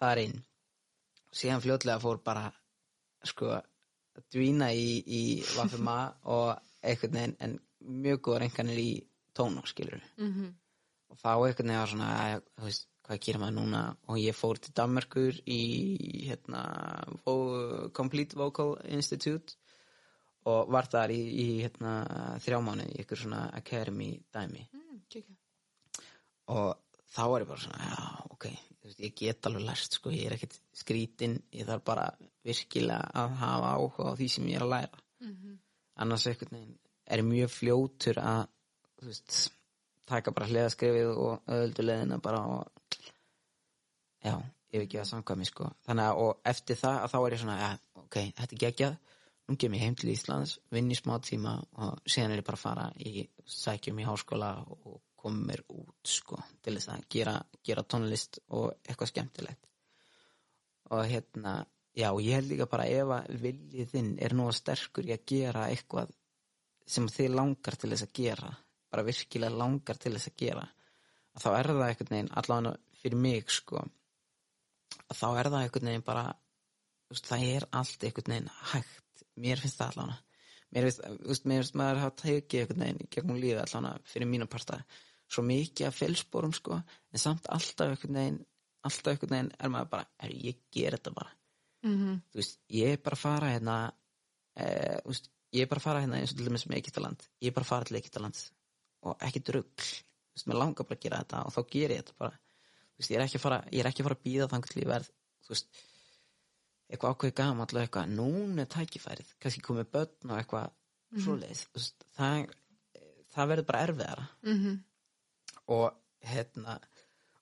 B: þar inn. Síðan fljótlega fór bara, sko, að dvína í, í Vafuma [laughs] og einhvern veginn, en mjög góður enganir í tónu, skilur.
A: Mhm.
B: Og þá einhvern veginn var svona, þú veist, hvað gerir maður núna? Og ég fór til Danmarkur í, hérna, Vo Complete Vocal Institute og var þar í, í hérna, þrjá mánuði í ykkur svona academy dæmi
A: Mm,
B: og þá var ég bara svona, já, ok veist, ég get alveg lært, sko, ég er ekkert skrítin, ég þarf bara virkilega að hafa áhuga á því sem ég er að læra
A: Mhm.
B: annars einhvern veginn er mjög fljótur að þú veist, taka bara hliðaskrefið og öðulduleðina bara og já, ég hef ekki að samkvæmi sko, þannig að og eftir það að þá er ég svona, ja, ok, þetta er geggjað. Nú kem ég heim til Íslands, vinn í smá tíma og síðan er ég bara að fara í sækjum í háskóla og koma mér út sko, til þess að gera, gera tónlist og eitthvað skemmtilegt. Og hérna já, ég held líka bara ef að viljið þinn er nú sterkur í að gera eitthvað sem þið langar til þess að gera bara virkilega langar til þess að gera að þá er það einhvern veginn allavega fyrir mig sko að þá er það einhvern veginn bara veist, það er allt einhvern veginn hægt. Mér finnst það allavega. Mér finnst, veist, mér finnst maður hafa tekið einhvern veginn gegnum lífið allavega fyrir mínu parta svo mikið af félsporum sko en samt alltaf einhvern veginn alltaf einhvern veginn er maður bara er, ég ger þetta bara.
A: Mhm.
B: þú veist, ég er bara að fara hérna eh, ég er bara að fara hérna eins og til dæmis með Egyptaland. Ég er bara að fara til Egyptaland og ekki drugg mér langar bara að gera þetta og þá ger ég þetta bara. Veist, ég er ekki að fara, ég er ekki að fara að býða þannig til ég verð veist, eitthvað ákveði gamall og eitthvað, núna er tækifærið kannski komið börn og eitthvað svoleiðis, þú veist, það það verður bara erfiðara.
A: Mhm.
B: og hérna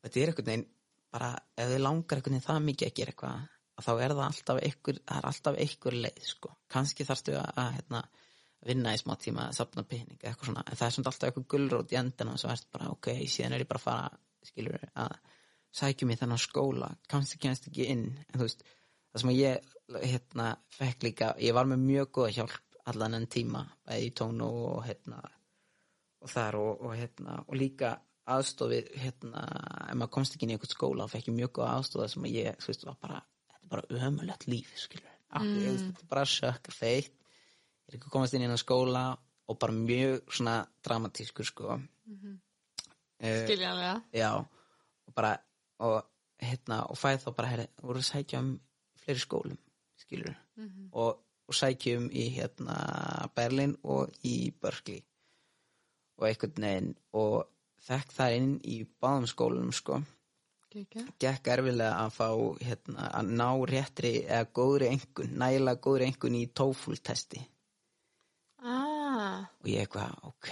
B: þetta er einhvern veginn bara ef þið langar einhvern veginn það mikið að gera eitthvað að þá er það alltaf einhver það alltaf einhver leið sko. Kannski þarftu að, að hérna, vinna í smá tíma sapna pening eitthvað svona. En það er svona alltaf eitthvað gullrót í endina og svo ertu bara ok, síðan er ég bara að fara skilur að sækjum í þennan skóla. Kannski kennst ekki inn en þú veist, það sem ég hérna, fekk líka, ég var með mjög góða hjálp allan enn tíma, í tónu og hérna og þar og, og hérna og líka aðstofið hérna, ef maður komst ekki inn í einhvern skóla og fekk ég mjög góða aðstofið sem ég, þú veist, var bara þetta er bara ömulegt líf, skilur. Mm. bara sökk feitt ég er ekki komast inn í einhvern skóla og bara mjög svona dramatískur sko mm
A: Skiljanlega.
B: já, og bara og hérna, og fæði þá bara herri, voru að sækja um fleiri skólum skilur, og, og sækjum í hérna Berlin og í Berkeley og einhvern veginn og þekk það inn í báðum skólunum sko
A: Kekja.
B: gekk erfilega að fá hérna, að ná réttri eða góðri engun, nægilega góðri engun í TOEFL testi
A: Ah.
B: Og ég eitthvað, ok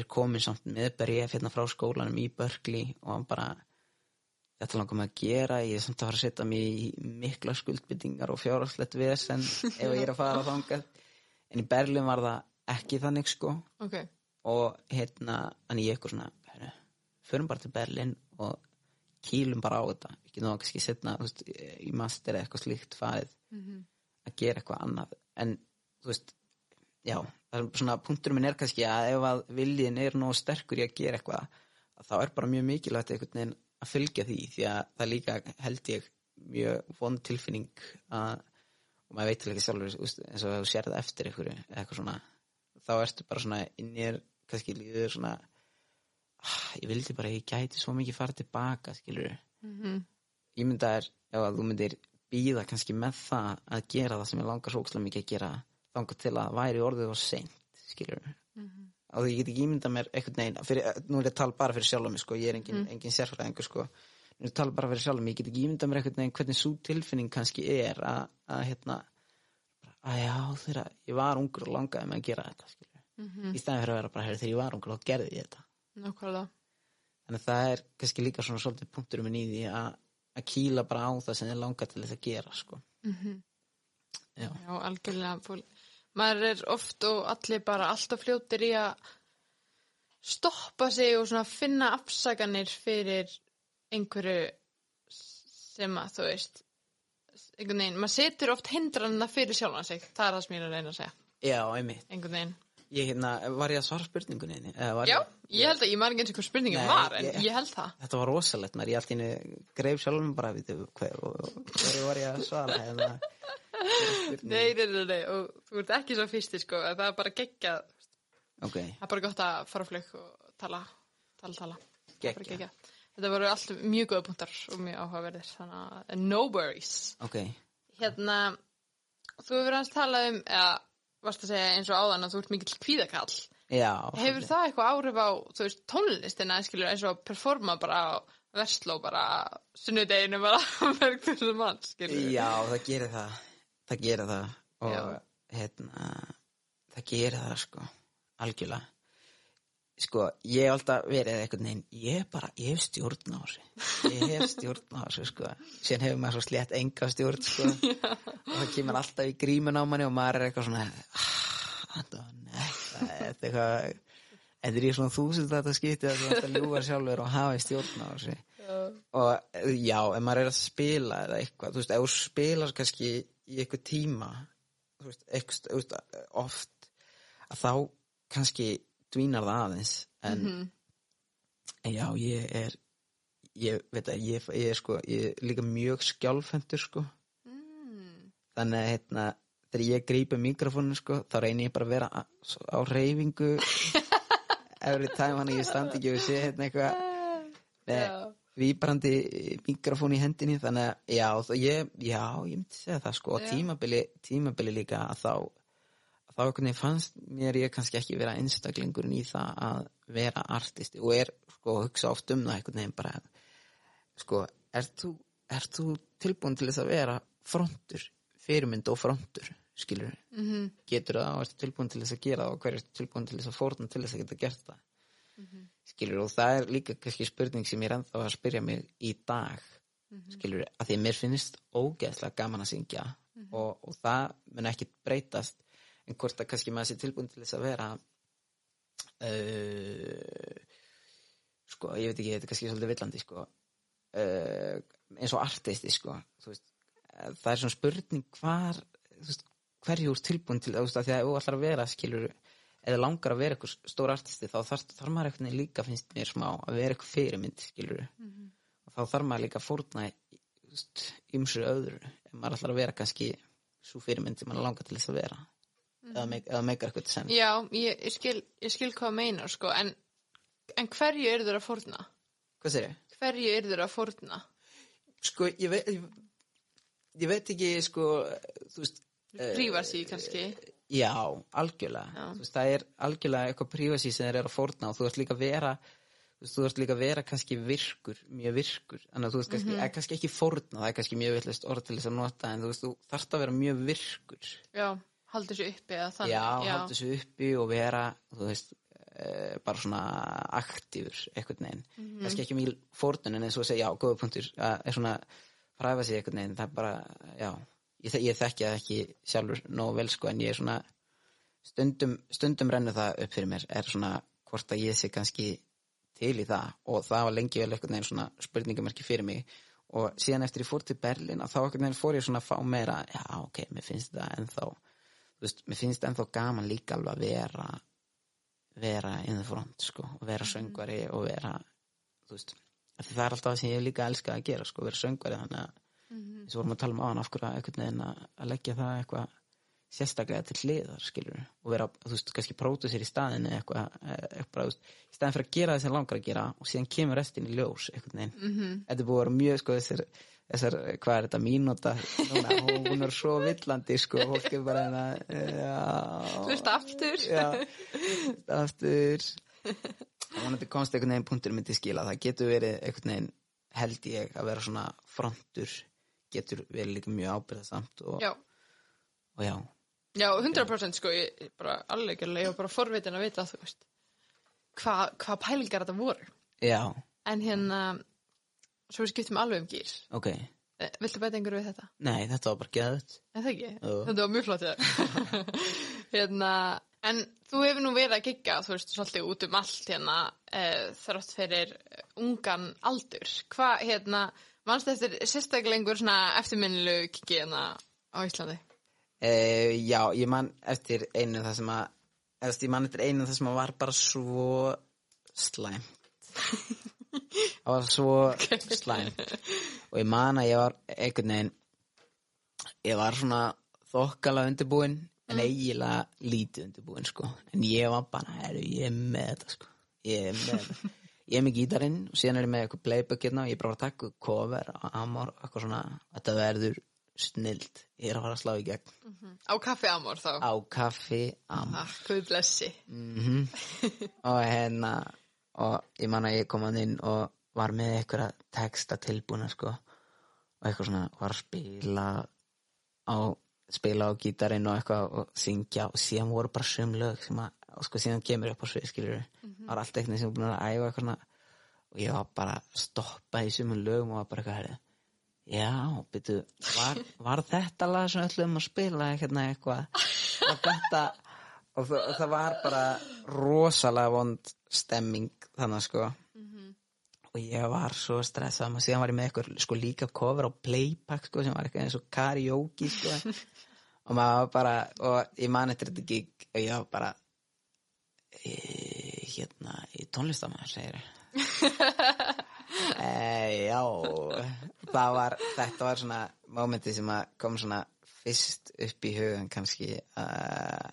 B: er komin samt með bref hérna frá skólanum í Berkeley og hann bara þetta langar mig að gera ég er samt að fara að setja mig í mikla skuldbyttingar og fjárhagslegt vesen ef ég er að fara þangað en í Berlin var það ekki þannig sko
A: Ok.
B: og hérna, þannig ég eitthvað svona förum bara til Berlin og kýlum bara á þetta getum þá kannski setna veist, í master eða eitthvað slíkt farið
A: Mhm.
B: að gera eitthvað annað en þú veist, já er svona punktur minn er kannski að ef að viljin er nóg sterkur í að gera eitthvað að þá er bara mjög mikilvægt einhvern veginn að fylgja því því að það er líka held ég mjög vond tilfinning að, og maður veit til ekki sjálfur eins og þú sér það eftir einhverju eitthvað svona, þá ertu bara svona inn í er kannski líður svona ah, ég vildi bara ég gæti svo mikið fara tilbaka skilur
A: Mhm.
B: ég myndi að ef að þú myndir býða kannski með það að gera það sem ég langar svo ókslega mikið að gera þangar til að væri orðið og seint skilur
A: Mhm.
B: og ég get ekki ímyndað mér einhvern veginn fyrir, nú er ég að tala bara fyrir sjálf mig sko, ég er engin, engin sérfræðingur sko nú er ég að tala bara fyrir sjálf mig, ég get ekki ímyndað mér einhvern veginn hvernig svo tilfinning kannski er að, hérna að já þegar ég var ungur og langaði með að gera þetta skilur
A: Mhm.
B: í stæðin fyrir að vera bara "Heyrðu, þegar ég var ungur þá gerði ég þetta
A: Nákvæmlega.
B: Þannig að það er kannski líka svona svolítið punkturum minn í því að, kýla bara á það sem þið langar til þess að gera, sko.
A: Mhm.
B: Já.
A: Já, algjörlega. Maður er oft og allir bara alltaf fljótir í að stoppa sig og svona finna afsaganir fyrir einhverju sem að, þú veist, einhvern veginn, maður setur oft hindranna fyrir sjálfan sig. Það er það sem ég er að reyna að segja,
B: Já, einmitt.
A: einhvern veginn.
B: Ég hérna, var ég að svara spurningunni? Eða
A: Já,
B: ég-
A: ég held að ég maður ekki eins og hvað spurningin
B: Nei,
A: var, en
B: ég-
A: ég held það.
B: Þetta var rosalegt, maður, ég allt í henni greif sjálfum bara, við þau, hver, hver var ég að svara, hérna,
A: Nei, nei, nei, nei, og þú ert ekki svo fyrsti, sko, að það er bara geggja,
B: ok,
A: það er bara gott að fara flug og tala, tala, tala.
B: Geggjað.
A: Þetta voru allt mjög góða punktar og mjög áhugaverðir, þannig að no worries.
B: ok,
A: Hérna, þú hefur hans talað um, eða, varst að segja eins og áðan að þú ert mikill kvíðakall.
B: já.
A: Hefur það eitthvað áhrif á, þú veist, tónlistina, skilur, eins og að performa bara á Vestló bara sunnudeginu bara með hversu mann, skilur.
B: Já, það gerir það, það gerir það og
A: Já.
B: hérna, það gerir það, sko, algjörlega. Sko, ég hef alltaf verið einhvern veginn, ég hef bara, ég hef stjórn á þessu, ég hef stjórn á þessu, sko, síðan hefur maður svo slétt enga stjórn, sko, [laughs] og það kemur alltaf í grímun á manni og maður er eitthvað svona, ah, neitt, þetta er eitthvað, þetta er í svona þúsund þetta skipti að þú ætti að ljúga sjálfur og hafa stjórn á þessu. Og já, ef maður er að spila eða eitthvað, þú veist, ef þú spilar kannski í eitthvað tíma, veist, eitthvað, oft, að þá kannski dvínar það aðeins, en, en já, ég er, ég veit að ég, ég er sko, ég er líka mjög skjálfendur, sko,
A: Mm.
B: þannig að, hérna, þegar ég grípi mikrofónu, sko, þá reynir ég bara að vera á, reyfingu [laughs] every time hann ég standi ekki og sé hérna eitthvað með
A: Já.
B: víbrandi mikrofón í hendinni þannig að já, það, ég, já, ég myndi segja það sko, og tímabili, tímabili líka að þá að þá einhvern veginn fannst mér ég kannski ekki vera einstaklingurinn í það að vera artisti og er sko að hugsa oft um það einhvern veginn bara sko, ert þú, ert þú tilbúin til þess að vera frontur, fyrirmynd og frontur skilur,
A: Mm -hmm.
B: getur það og ertu tilbúin til þess að gera það og hver ertu tilbúin til þess að fórna til þess að geta gert það skilur og það er líka kannski spurning sem ég er ennþá að spyrja mig í dag. Skilur að því að mér finnst ógeðslega gaman að syngja og, og það mun ekki breytast en hvort að kannski maður sé tilbúin til þess að vera uh, sko ég veit ekki þetta er kannski svolítið villandi sko uh, eins og artisti sko veist, eh, það er svona spurning hvar þú veist, hverju úr tilbúin til þú veist, að því að þú ætlar að vera skilur eða langar að vera eitthvað stór artisti þá þarf, þarf maður eitthvað líka finnst mér smá að vera eitthvað fyrirmynd skilur og þá þarf maður líka að fórna ymsu öðru ef maður ætlar að vera kannski svo fyrirmynd sem maður langar til þess að vera eða, meik, eða meikar eitthvað sens
A: Já, ég, ég, skil, ég skil hvað meinar, sko, en, en hverju eru þeir að fórna?
B: hvað segir ég?
A: Hverju eru þeir að fórna?
B: sko ég veit ég, veit ekki sko þú veist
A: Prífasi kannski?
B: Já, algjörlega.
A: Já.
B: Veist, það er algjörlega eitthvað privacy sem þeir eru að fórna og þú ert líka að vera þú ert líka að vera kannski virkur, mjög virkur að þú veist, kannski, mm kannski ekki fórna það er kannski mjög villist orð til þess að nota en þú veist, þú þarft að vera mjög virkur
A: Já, haldi þessu uppi eða þannig.
B: Já, halda þessu uppi og vera þú veist, uh, bara svona aktífur, eitthvað neginn kannski ekki mjög fórnun en eins og að segja, já, góða punktur að er svona privacy eitthvað neginn, það er bara, já ég, ég þekki það ekki sjálfur nógu vel sko en ég er svona stundum, stundum rennu það upp fyrir mér er svona hvort að ég sé kannski til í það. Og það var lengi vel eitthvað neginn svona spurningamerki fyrir mig. Og síðan eftir ég fór til Berlin og þá eitthvað neginn fór ég svona að fá meira já ok, mér finnst það ennþá þú veist, mér finnst ennþá gaman líka alveg að vera vera in the front sko og vera söngvari og vera þú veist, það er alltaf það sem ég líka elska að gera sko, vera söngvari þannig að eins og vorum að tala um áðan af hverju að að, að leggja það eitthvað sérstaklega til hliðar skilur og vera, þú veist, kannski prótu sér í staðin eða eitthvað, eh, eitthvað þú veist, í staðin fyrir að gera það sem langar að gera og síðan kemur restin í ljós einhvern veginn,
A: Mhm.
B: þetta er búið að vera mjög sko þessar, þessar, hvað er þetta mínúta? Núna, hún, er svo villandi sko, fólk er bara hérna
A: Hlusta aftur.
B: já, aftur. Og hún komst einhvern veginn punktur myndi skila, það getur verið einhvern veginn held ég að vera svona frontur getur verið líka mjög ábyrðasamt og,
A: Já,
B: og já,
A: já, 100% sko, ég ég bara alveg ekki alveg, ég var bara forvitin að vita, þú veist, hvað hva pælingar þetta voru.
B: já,
A: En hérna, svo við skiptum alveg um gýr.
B: ok
A: Viltu bæta einhverju við þetta?
B: nei, þetta var bara geðut
A: En það ekki?
B: Jú.
A: Þetta var mjög flott þér. [laughs] hérna, en þú hefur nú verið að gigga, þú veist, svolítið út um allt hérna, e, þrátt fyrir ungan aldur. Hvað, hérna, mannstu eftir sérstaklega einhver svona eftirminnilegu giggi hérna á Íslandi?
B: Uh, já, ég man eftir einu það sem að veist, ég man eftir einu þar sem að var bara svo slæmt. Það var svo slæmt. Og ég man að ég var einhvern veginn ég var svona þokkala undirbúin en eiginlega lítið undirbúin sko. En ég var bara, herru, ég er með þetta sko. Ég er með þetta ég er með gítarinn og síðan er ég með eitthvað playback hérna og ég er bara að taka cover á Amor, eitthvað svona, þetta verður snild, ég er að fara að slá í gegn.
A: Á kaffi Amor þá.
B: á kaffi Amor.
A: Ah, Guð blessi.
B: mm [laughs] og hérna og ég man að ég kom að inn og var með eitthvað texta tilbúna sko. Og eitthvað svona var að spila á spila á gítarinn og eitthvað og syngja. Og síðan voru bara söm lög sem að og sko síðan kemur upp á svið skilur það var allt eitthvað sem ég búin að æfa eitthvað og ég var bara að stoppa í sömum lögum og var bara eitthvað já, byrju, var, [laughs] var þetta lag sem öllum að spila hérna eitthvað? Og þetta og það, það var bara rosalega vond stemming þannig sko. Og ég var svo stressað og síðan var ég með eitthvað sko líka cover á playback sko sem var eitthvað eins og karaoke sko. [laughs] Og maður var bara og ég man eftir þetta gig og ég var bara e, hérna í tónlistamæður segir [laughs] e, já það var, þetta var svona mómenti sem að kom svona fyrst upp í hugan kannski uh,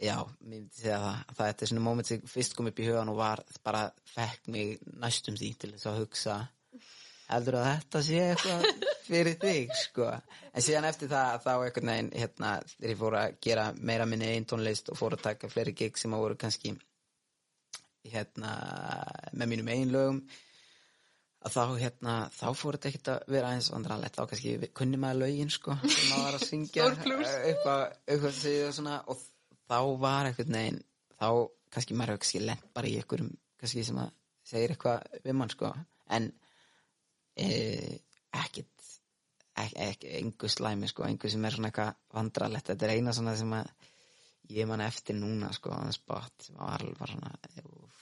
B: já, mér myndi segja það það er svona mómenti sem fyrst kom upp í hugan og var bara fekk mig næstum því til þess að hugsa heldur að þetta sé eitthvað fyrir þig sko? En síðan eftir það þá einhvern veginn hérna þegar ég fór að gera meira minni einn tónlist og fór að taka fleiri gig sem að voru kannski hérna með mínum eigin lögum að þá hérna þá fór þetta ekkert að vera eins vandrarlegt þá kannski kunni maður lögin sko sem maður var að syngja upp á á sig og svona. Og þá var einhvern veginn þá kannski maður hefur kannski lent bara í einhverjum kannski sem að segir eitthvað við mann sko. En e, ekkit ekki, ekki, engu slæmi sko engu sem er svona eitthvað vandrarlegt þetta er eina svona sem að ég man eftir núna sko á þann spot sem var alveg svona úf,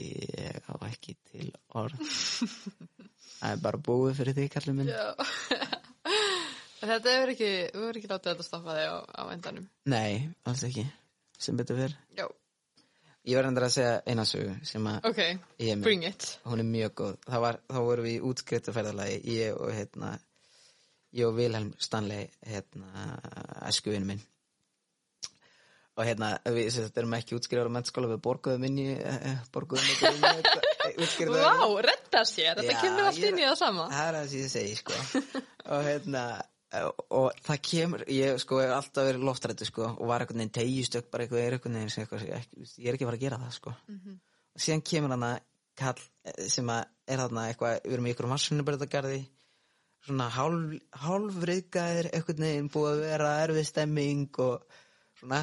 B: ég á ekki til orð. [laughs] Það er bara búið fyrir því kallum minn. [laughs]
A: Þetta hefur ekki, við hefur ekki látið þetta stoppa þig á, á endanum.
B: nei, alls ekki. Sem betur fyrr
A: Já,
B: ég var endur að segja eina sögu sem að
A: ok,
B: ég er með.
A: bring it.
B: hún er mjög góð. Það var, þá vorum við í útskriðtaferðalagi ég og hérna ég og Vilhelm Stanley hérna æskuvinu minn. Og hérna við sem þetta erum ekki útskriðar á mennskóla við borguðum inn í eh, borguðum inn í [laughs] útskriðar
A: Vá, redda sér, þetta
B: Já,
A: kemur allt
B: ég-
A: inn í það sama.
B: það er það sem ég segi sko. [laughs] Og hérna og það kemur, ég sko hef alltaf verið loftrættu sko og var einhvern veginn tegjustök bara eitthvað er einhvern veginn sem eitthvað ég, ég er ekki að fara að gera það sko. Og síðan kemur hann að kall eh, sem að er þarna eitthvað við erum í ykkur massunubörðagarði svona hálf, hálfriðgæðir einhvern veginn búið að vera erfið stemming og svona.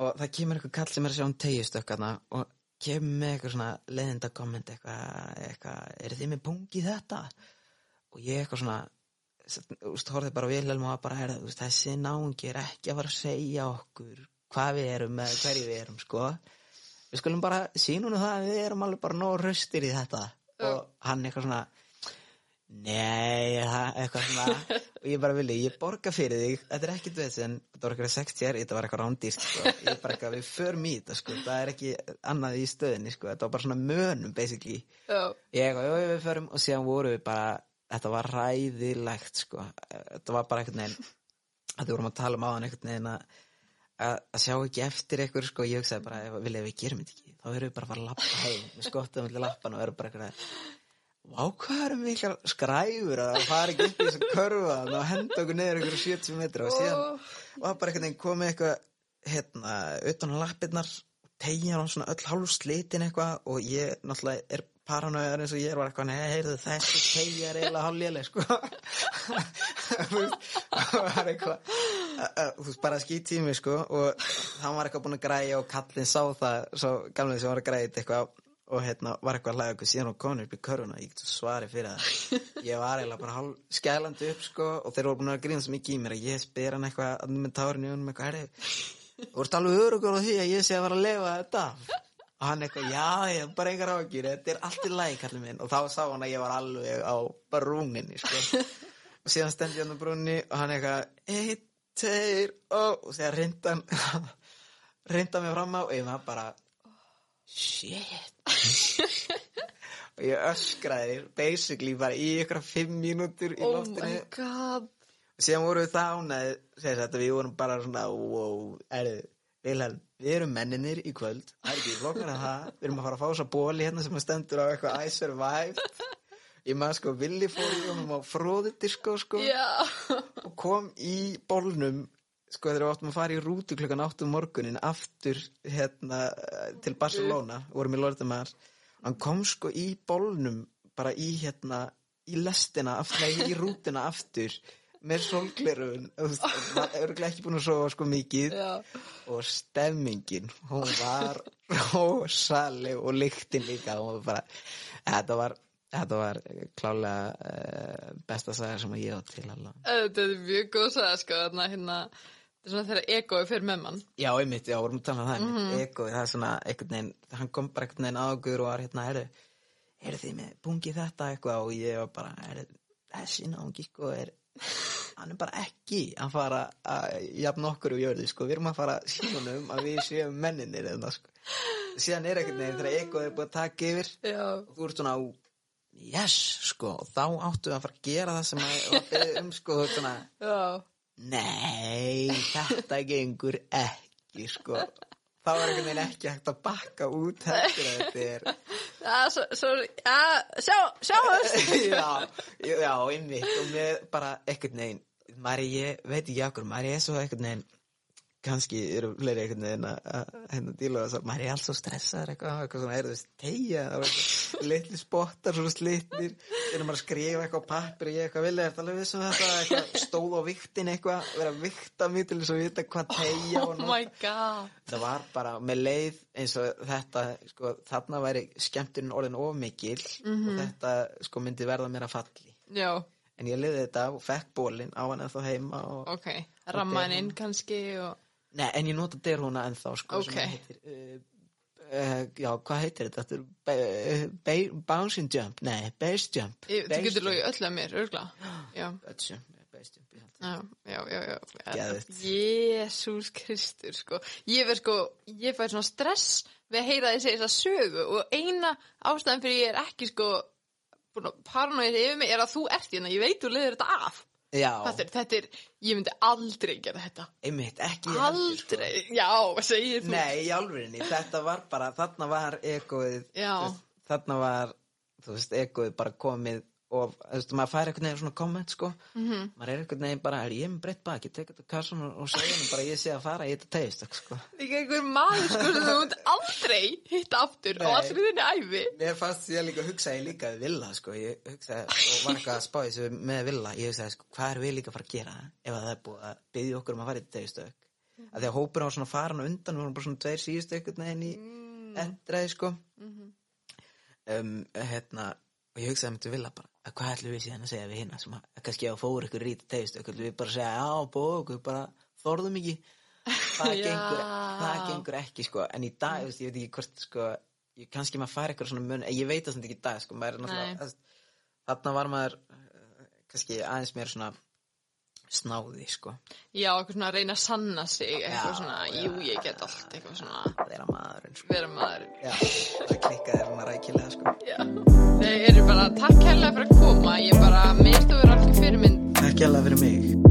B: Og það kemur eitthvað kall sem er að sjá um tegjustökkarna og kemur með eitthvað svona leðinda komment eitthvað, eitthvað er þið með punkt í þetta? Og ég eitthvað svona þú veist, horfði bara Vilhelm og var bara er, veist, þessi náungi er ekki að fara að segja okkur hvað við erum eða hverju við erum sko. Við skulum bara hún það að við erum alveg bara nóg röstir í þetta. Og hann eitthvað svona nei, eitthvað svona. Og ég bara vilja, ég borga fyrir þig. Þetta er ekkit veist en þetta var eitthvað 60 ári þetta var eitthvað rándýrt sko. ég bara eitthvað, við förum í þetta sko. það er ekki annað í stöðinni sko. þetta var bara svona mönum basically.
A: Já,
B: ég jú, jú, við förum. Og síðan voru við bara þetta var ræðilegt sko. þetta var bara einhvern veginn að við vorum að tala um áðan einhvern veginn að að sjá ekki eftir eitthvað sko, ég hugsaði bara, ef, við gerum þetta ekki þá erum við bara að fara að lappa heim. Við skottum til lappan og erum bara eitthvað Vá, hvað erum við eitthvað skræfur að fara ekki upp í þessu körfa og henda okkur niður ykkur 70 metra. Og síðan var bara einhvern veginn komið eitthvað hérna, utan á lappirnar tegja hann svona öll hálf slitin eitthvað og ég náttúrulega er paranauðar eins og ég var eitthvað, nei, heyrðu þessi tegja er eiginlega hálf léleg sko [laughs] Þú veist, það var eitthvað að- að- þú veist, bara skýt tími sko og hann var eitthvað búinn að græja og kallinn sá það, svo gamlega sem var að græja eitthvað og hérna var eitthvað að hlæða okkur síðan og komin upp í körfuna, ég get svari fyrir það [laughs] ég var eiginlega bara hálf skælandi upp sko og þeir voru búin að grína svo mikið í mér að ég spyr hann eitthvað að með tárin í honum eitthvað, þú ert alveg örugur á því að ég sé að vera að lefa þetta af?" Og hann eitthvað, já, ég bara engar ágjur þetta er allt í læg, kallið minn og þá sá hann að ég var alveg á brúninni sko. og síðan stendi hann á brúninni og hann eitthvað, eitt, tveir, ó og þegar reyndan reynda mig fram á og ég var bara shit [laughs] og ég öskraði basically bara í ykkur fimm mínútur í
A: Oh
B: loftinu
A: my god.
B: og síðan vorum við þetta við vorum bara svona wow, erðu, Vilhelm, við erum menninir í kvöld. Það er ekki flokkar að það við erum að fara að fá þess að bóli hérna sem stendur á eitthvað I survived. Ég maður sko villi fór í honum á fróðidisko sko
A: Já.
B: og kom í bólnum sko þegar við áttum að fara í rútu klukkan 8 um morgunin aftur hérna til Barcelona, vorum í Lordamar hann kom sko í bólnum bara í hérna í lestina, aftur, nei, í rútuna aftur með solglerun var [laughs] örgulega ekki búin að sofa sko mikið
A: Já.
B: og stemmingin hún var rosaleg og lyktin líka var bara, þetta var þetta var klálega uh, besta saga sem ég á til alveg
A: Þetta er mjög góð saga, sko, hérna, þetta er svona þegar egoið fyrir með mann.
B: Já, einmitt, já, vorum að tala um það mm -hmm. Ego, það er svona, einhvern veginn hann kom bara einhvern veginn águr og var hérna heyrðu, heyrðu þið með bungi þetta eitthvað og ég var bara, heyrðu þessi náungi, sko, er hann er bara ekki að fara að jafn okkur og jörði, sko, við erum að fara sínunum að við séum menninir eða, sko. síðan er einhvern veginn þegar ego er búið að taka yfir
A: Já.
B: og þú ert svona á yes, sko, og þá áttu að fara að gera það sem að beðið um, sko, þú ert svona
A: Já.
B: Nei, þetta gengur ekki, sko. Það var einhvern veginn ekki hægt að bakka út heldur að þetta er... [laughs]
A: Já, svo, svo, já, sjá, sjáumst. [laughs]
B: já, já, einmitt. Og mér bara einhvern veginn, maður er, ég veit ekki okkur, maður er svo einhvern veginn, kannski eru fleiri einhvern veginn að hérna díla þess að maður er alls svo stressaður eitthvað, eitthvað svona, er þú veist, tegja, litli spottar, svona slitnir, erum maður að skrifa eitthvað á pappir ég eitthvað vilja, er það alveg vissum þetta, eitthvað stóð á viktin eitthvað, vera vikta mig til þess að vita hvað tegja
A: Oh my god.
B: það var bara með leið eins og þetta, sko, þarna væri skemmturinn orðin of mikil og þetta, sko, myndi verða mér að falli.
A: Já,
B: en ég liði þetta og fekk bólinn á hann ennþá heima og
A: ok. Ramman inn kannski og...
B: Nei, en ég nota derhúna ennþá, sko,
A: Ok.
B: sem heitir, uh, uh, já, hvað heitir þetta? Þetta er ba- ba- bouncing jump, nei, base jump.
A: Þú getur logið öll að mér, örgla.
B: Base jump, já.
A: já, já, já. Jésús Kristur, sko. Ég verð sko, ég fær svona stress við að heyra þessi þessa sögu og eina ástæðan fyrir ég er ekki sko að paranoið yfir mig er að þú ert hérna, ég veit þú leiður þetta af.
B: Já,
A: Þetta er, þetta er, ég myndi aldrei gera þetta.
B: einmitt, ekki ég heldur, sko.
A: Aldrei, já, segir þú.
B: Nei, í alvörinni, þetta var bara, þarna var veist, þarna var, þú veist, egoið bara komið og, þú veist, maður fær einhvern veginn svona komment, sko,
A: Mhm.
B: -hmm. maður er einhvern veginn bara, er ég er með breytt baki, tek þetta kassan og, og segja henni bara, ég sé að fara í þetta tegist, sko.
A: Líka einhver maður sko sem þú myndi aldrei hitta aftur
B: Nei.
A: allri þinni æfi.
B: Mér fannst ég líka, hugsaði líka við Villa, sko, ég hugsaði, og var eitthvað að spá þessu með Villa, ég hugsaði, sko, hvað erum við líka að fara að gera ef að það er búið að byggja okkur um að fara í tegistök? Mm. Að því að hópur á svona faran og undan, við vorum bara svona tveir veginn í mm. sko. um, hérna, og ég hugsaði með til Villa bara, að hvað ætlum við síðan að segja við hérna sem að, að kannski að fóru ykkur rítið tegistök, ætlum við bara að segja, já, bóð okkur, bara þorðum ekki. [laughs] Það gengur, það gengur ekki, sko, en í dag, veist, ég veit ekki hvort, sko, ég, kannski maður fær eitthvað svona mun, en ég veit það samt ekki í dag, sko, þarna var maður, eh, kannski aðeins meir svona snáði, sko,
A: Já, eitthvað svona að reyna að sanna sig, eitthvað
B: Já,
A: svona,
B: já.
A: jú, ég get allt, eitthvað svona,
B: er að maðurinn, sko,
A: vera maður.
B: já, það klikkaði svona rækilega, sko.
A: Já. Þeir eru bara, takk kærlega fyrir að koma, ég bara, minnst þú verið allir fyrirmynd
B: Takk hjá fyrir mig.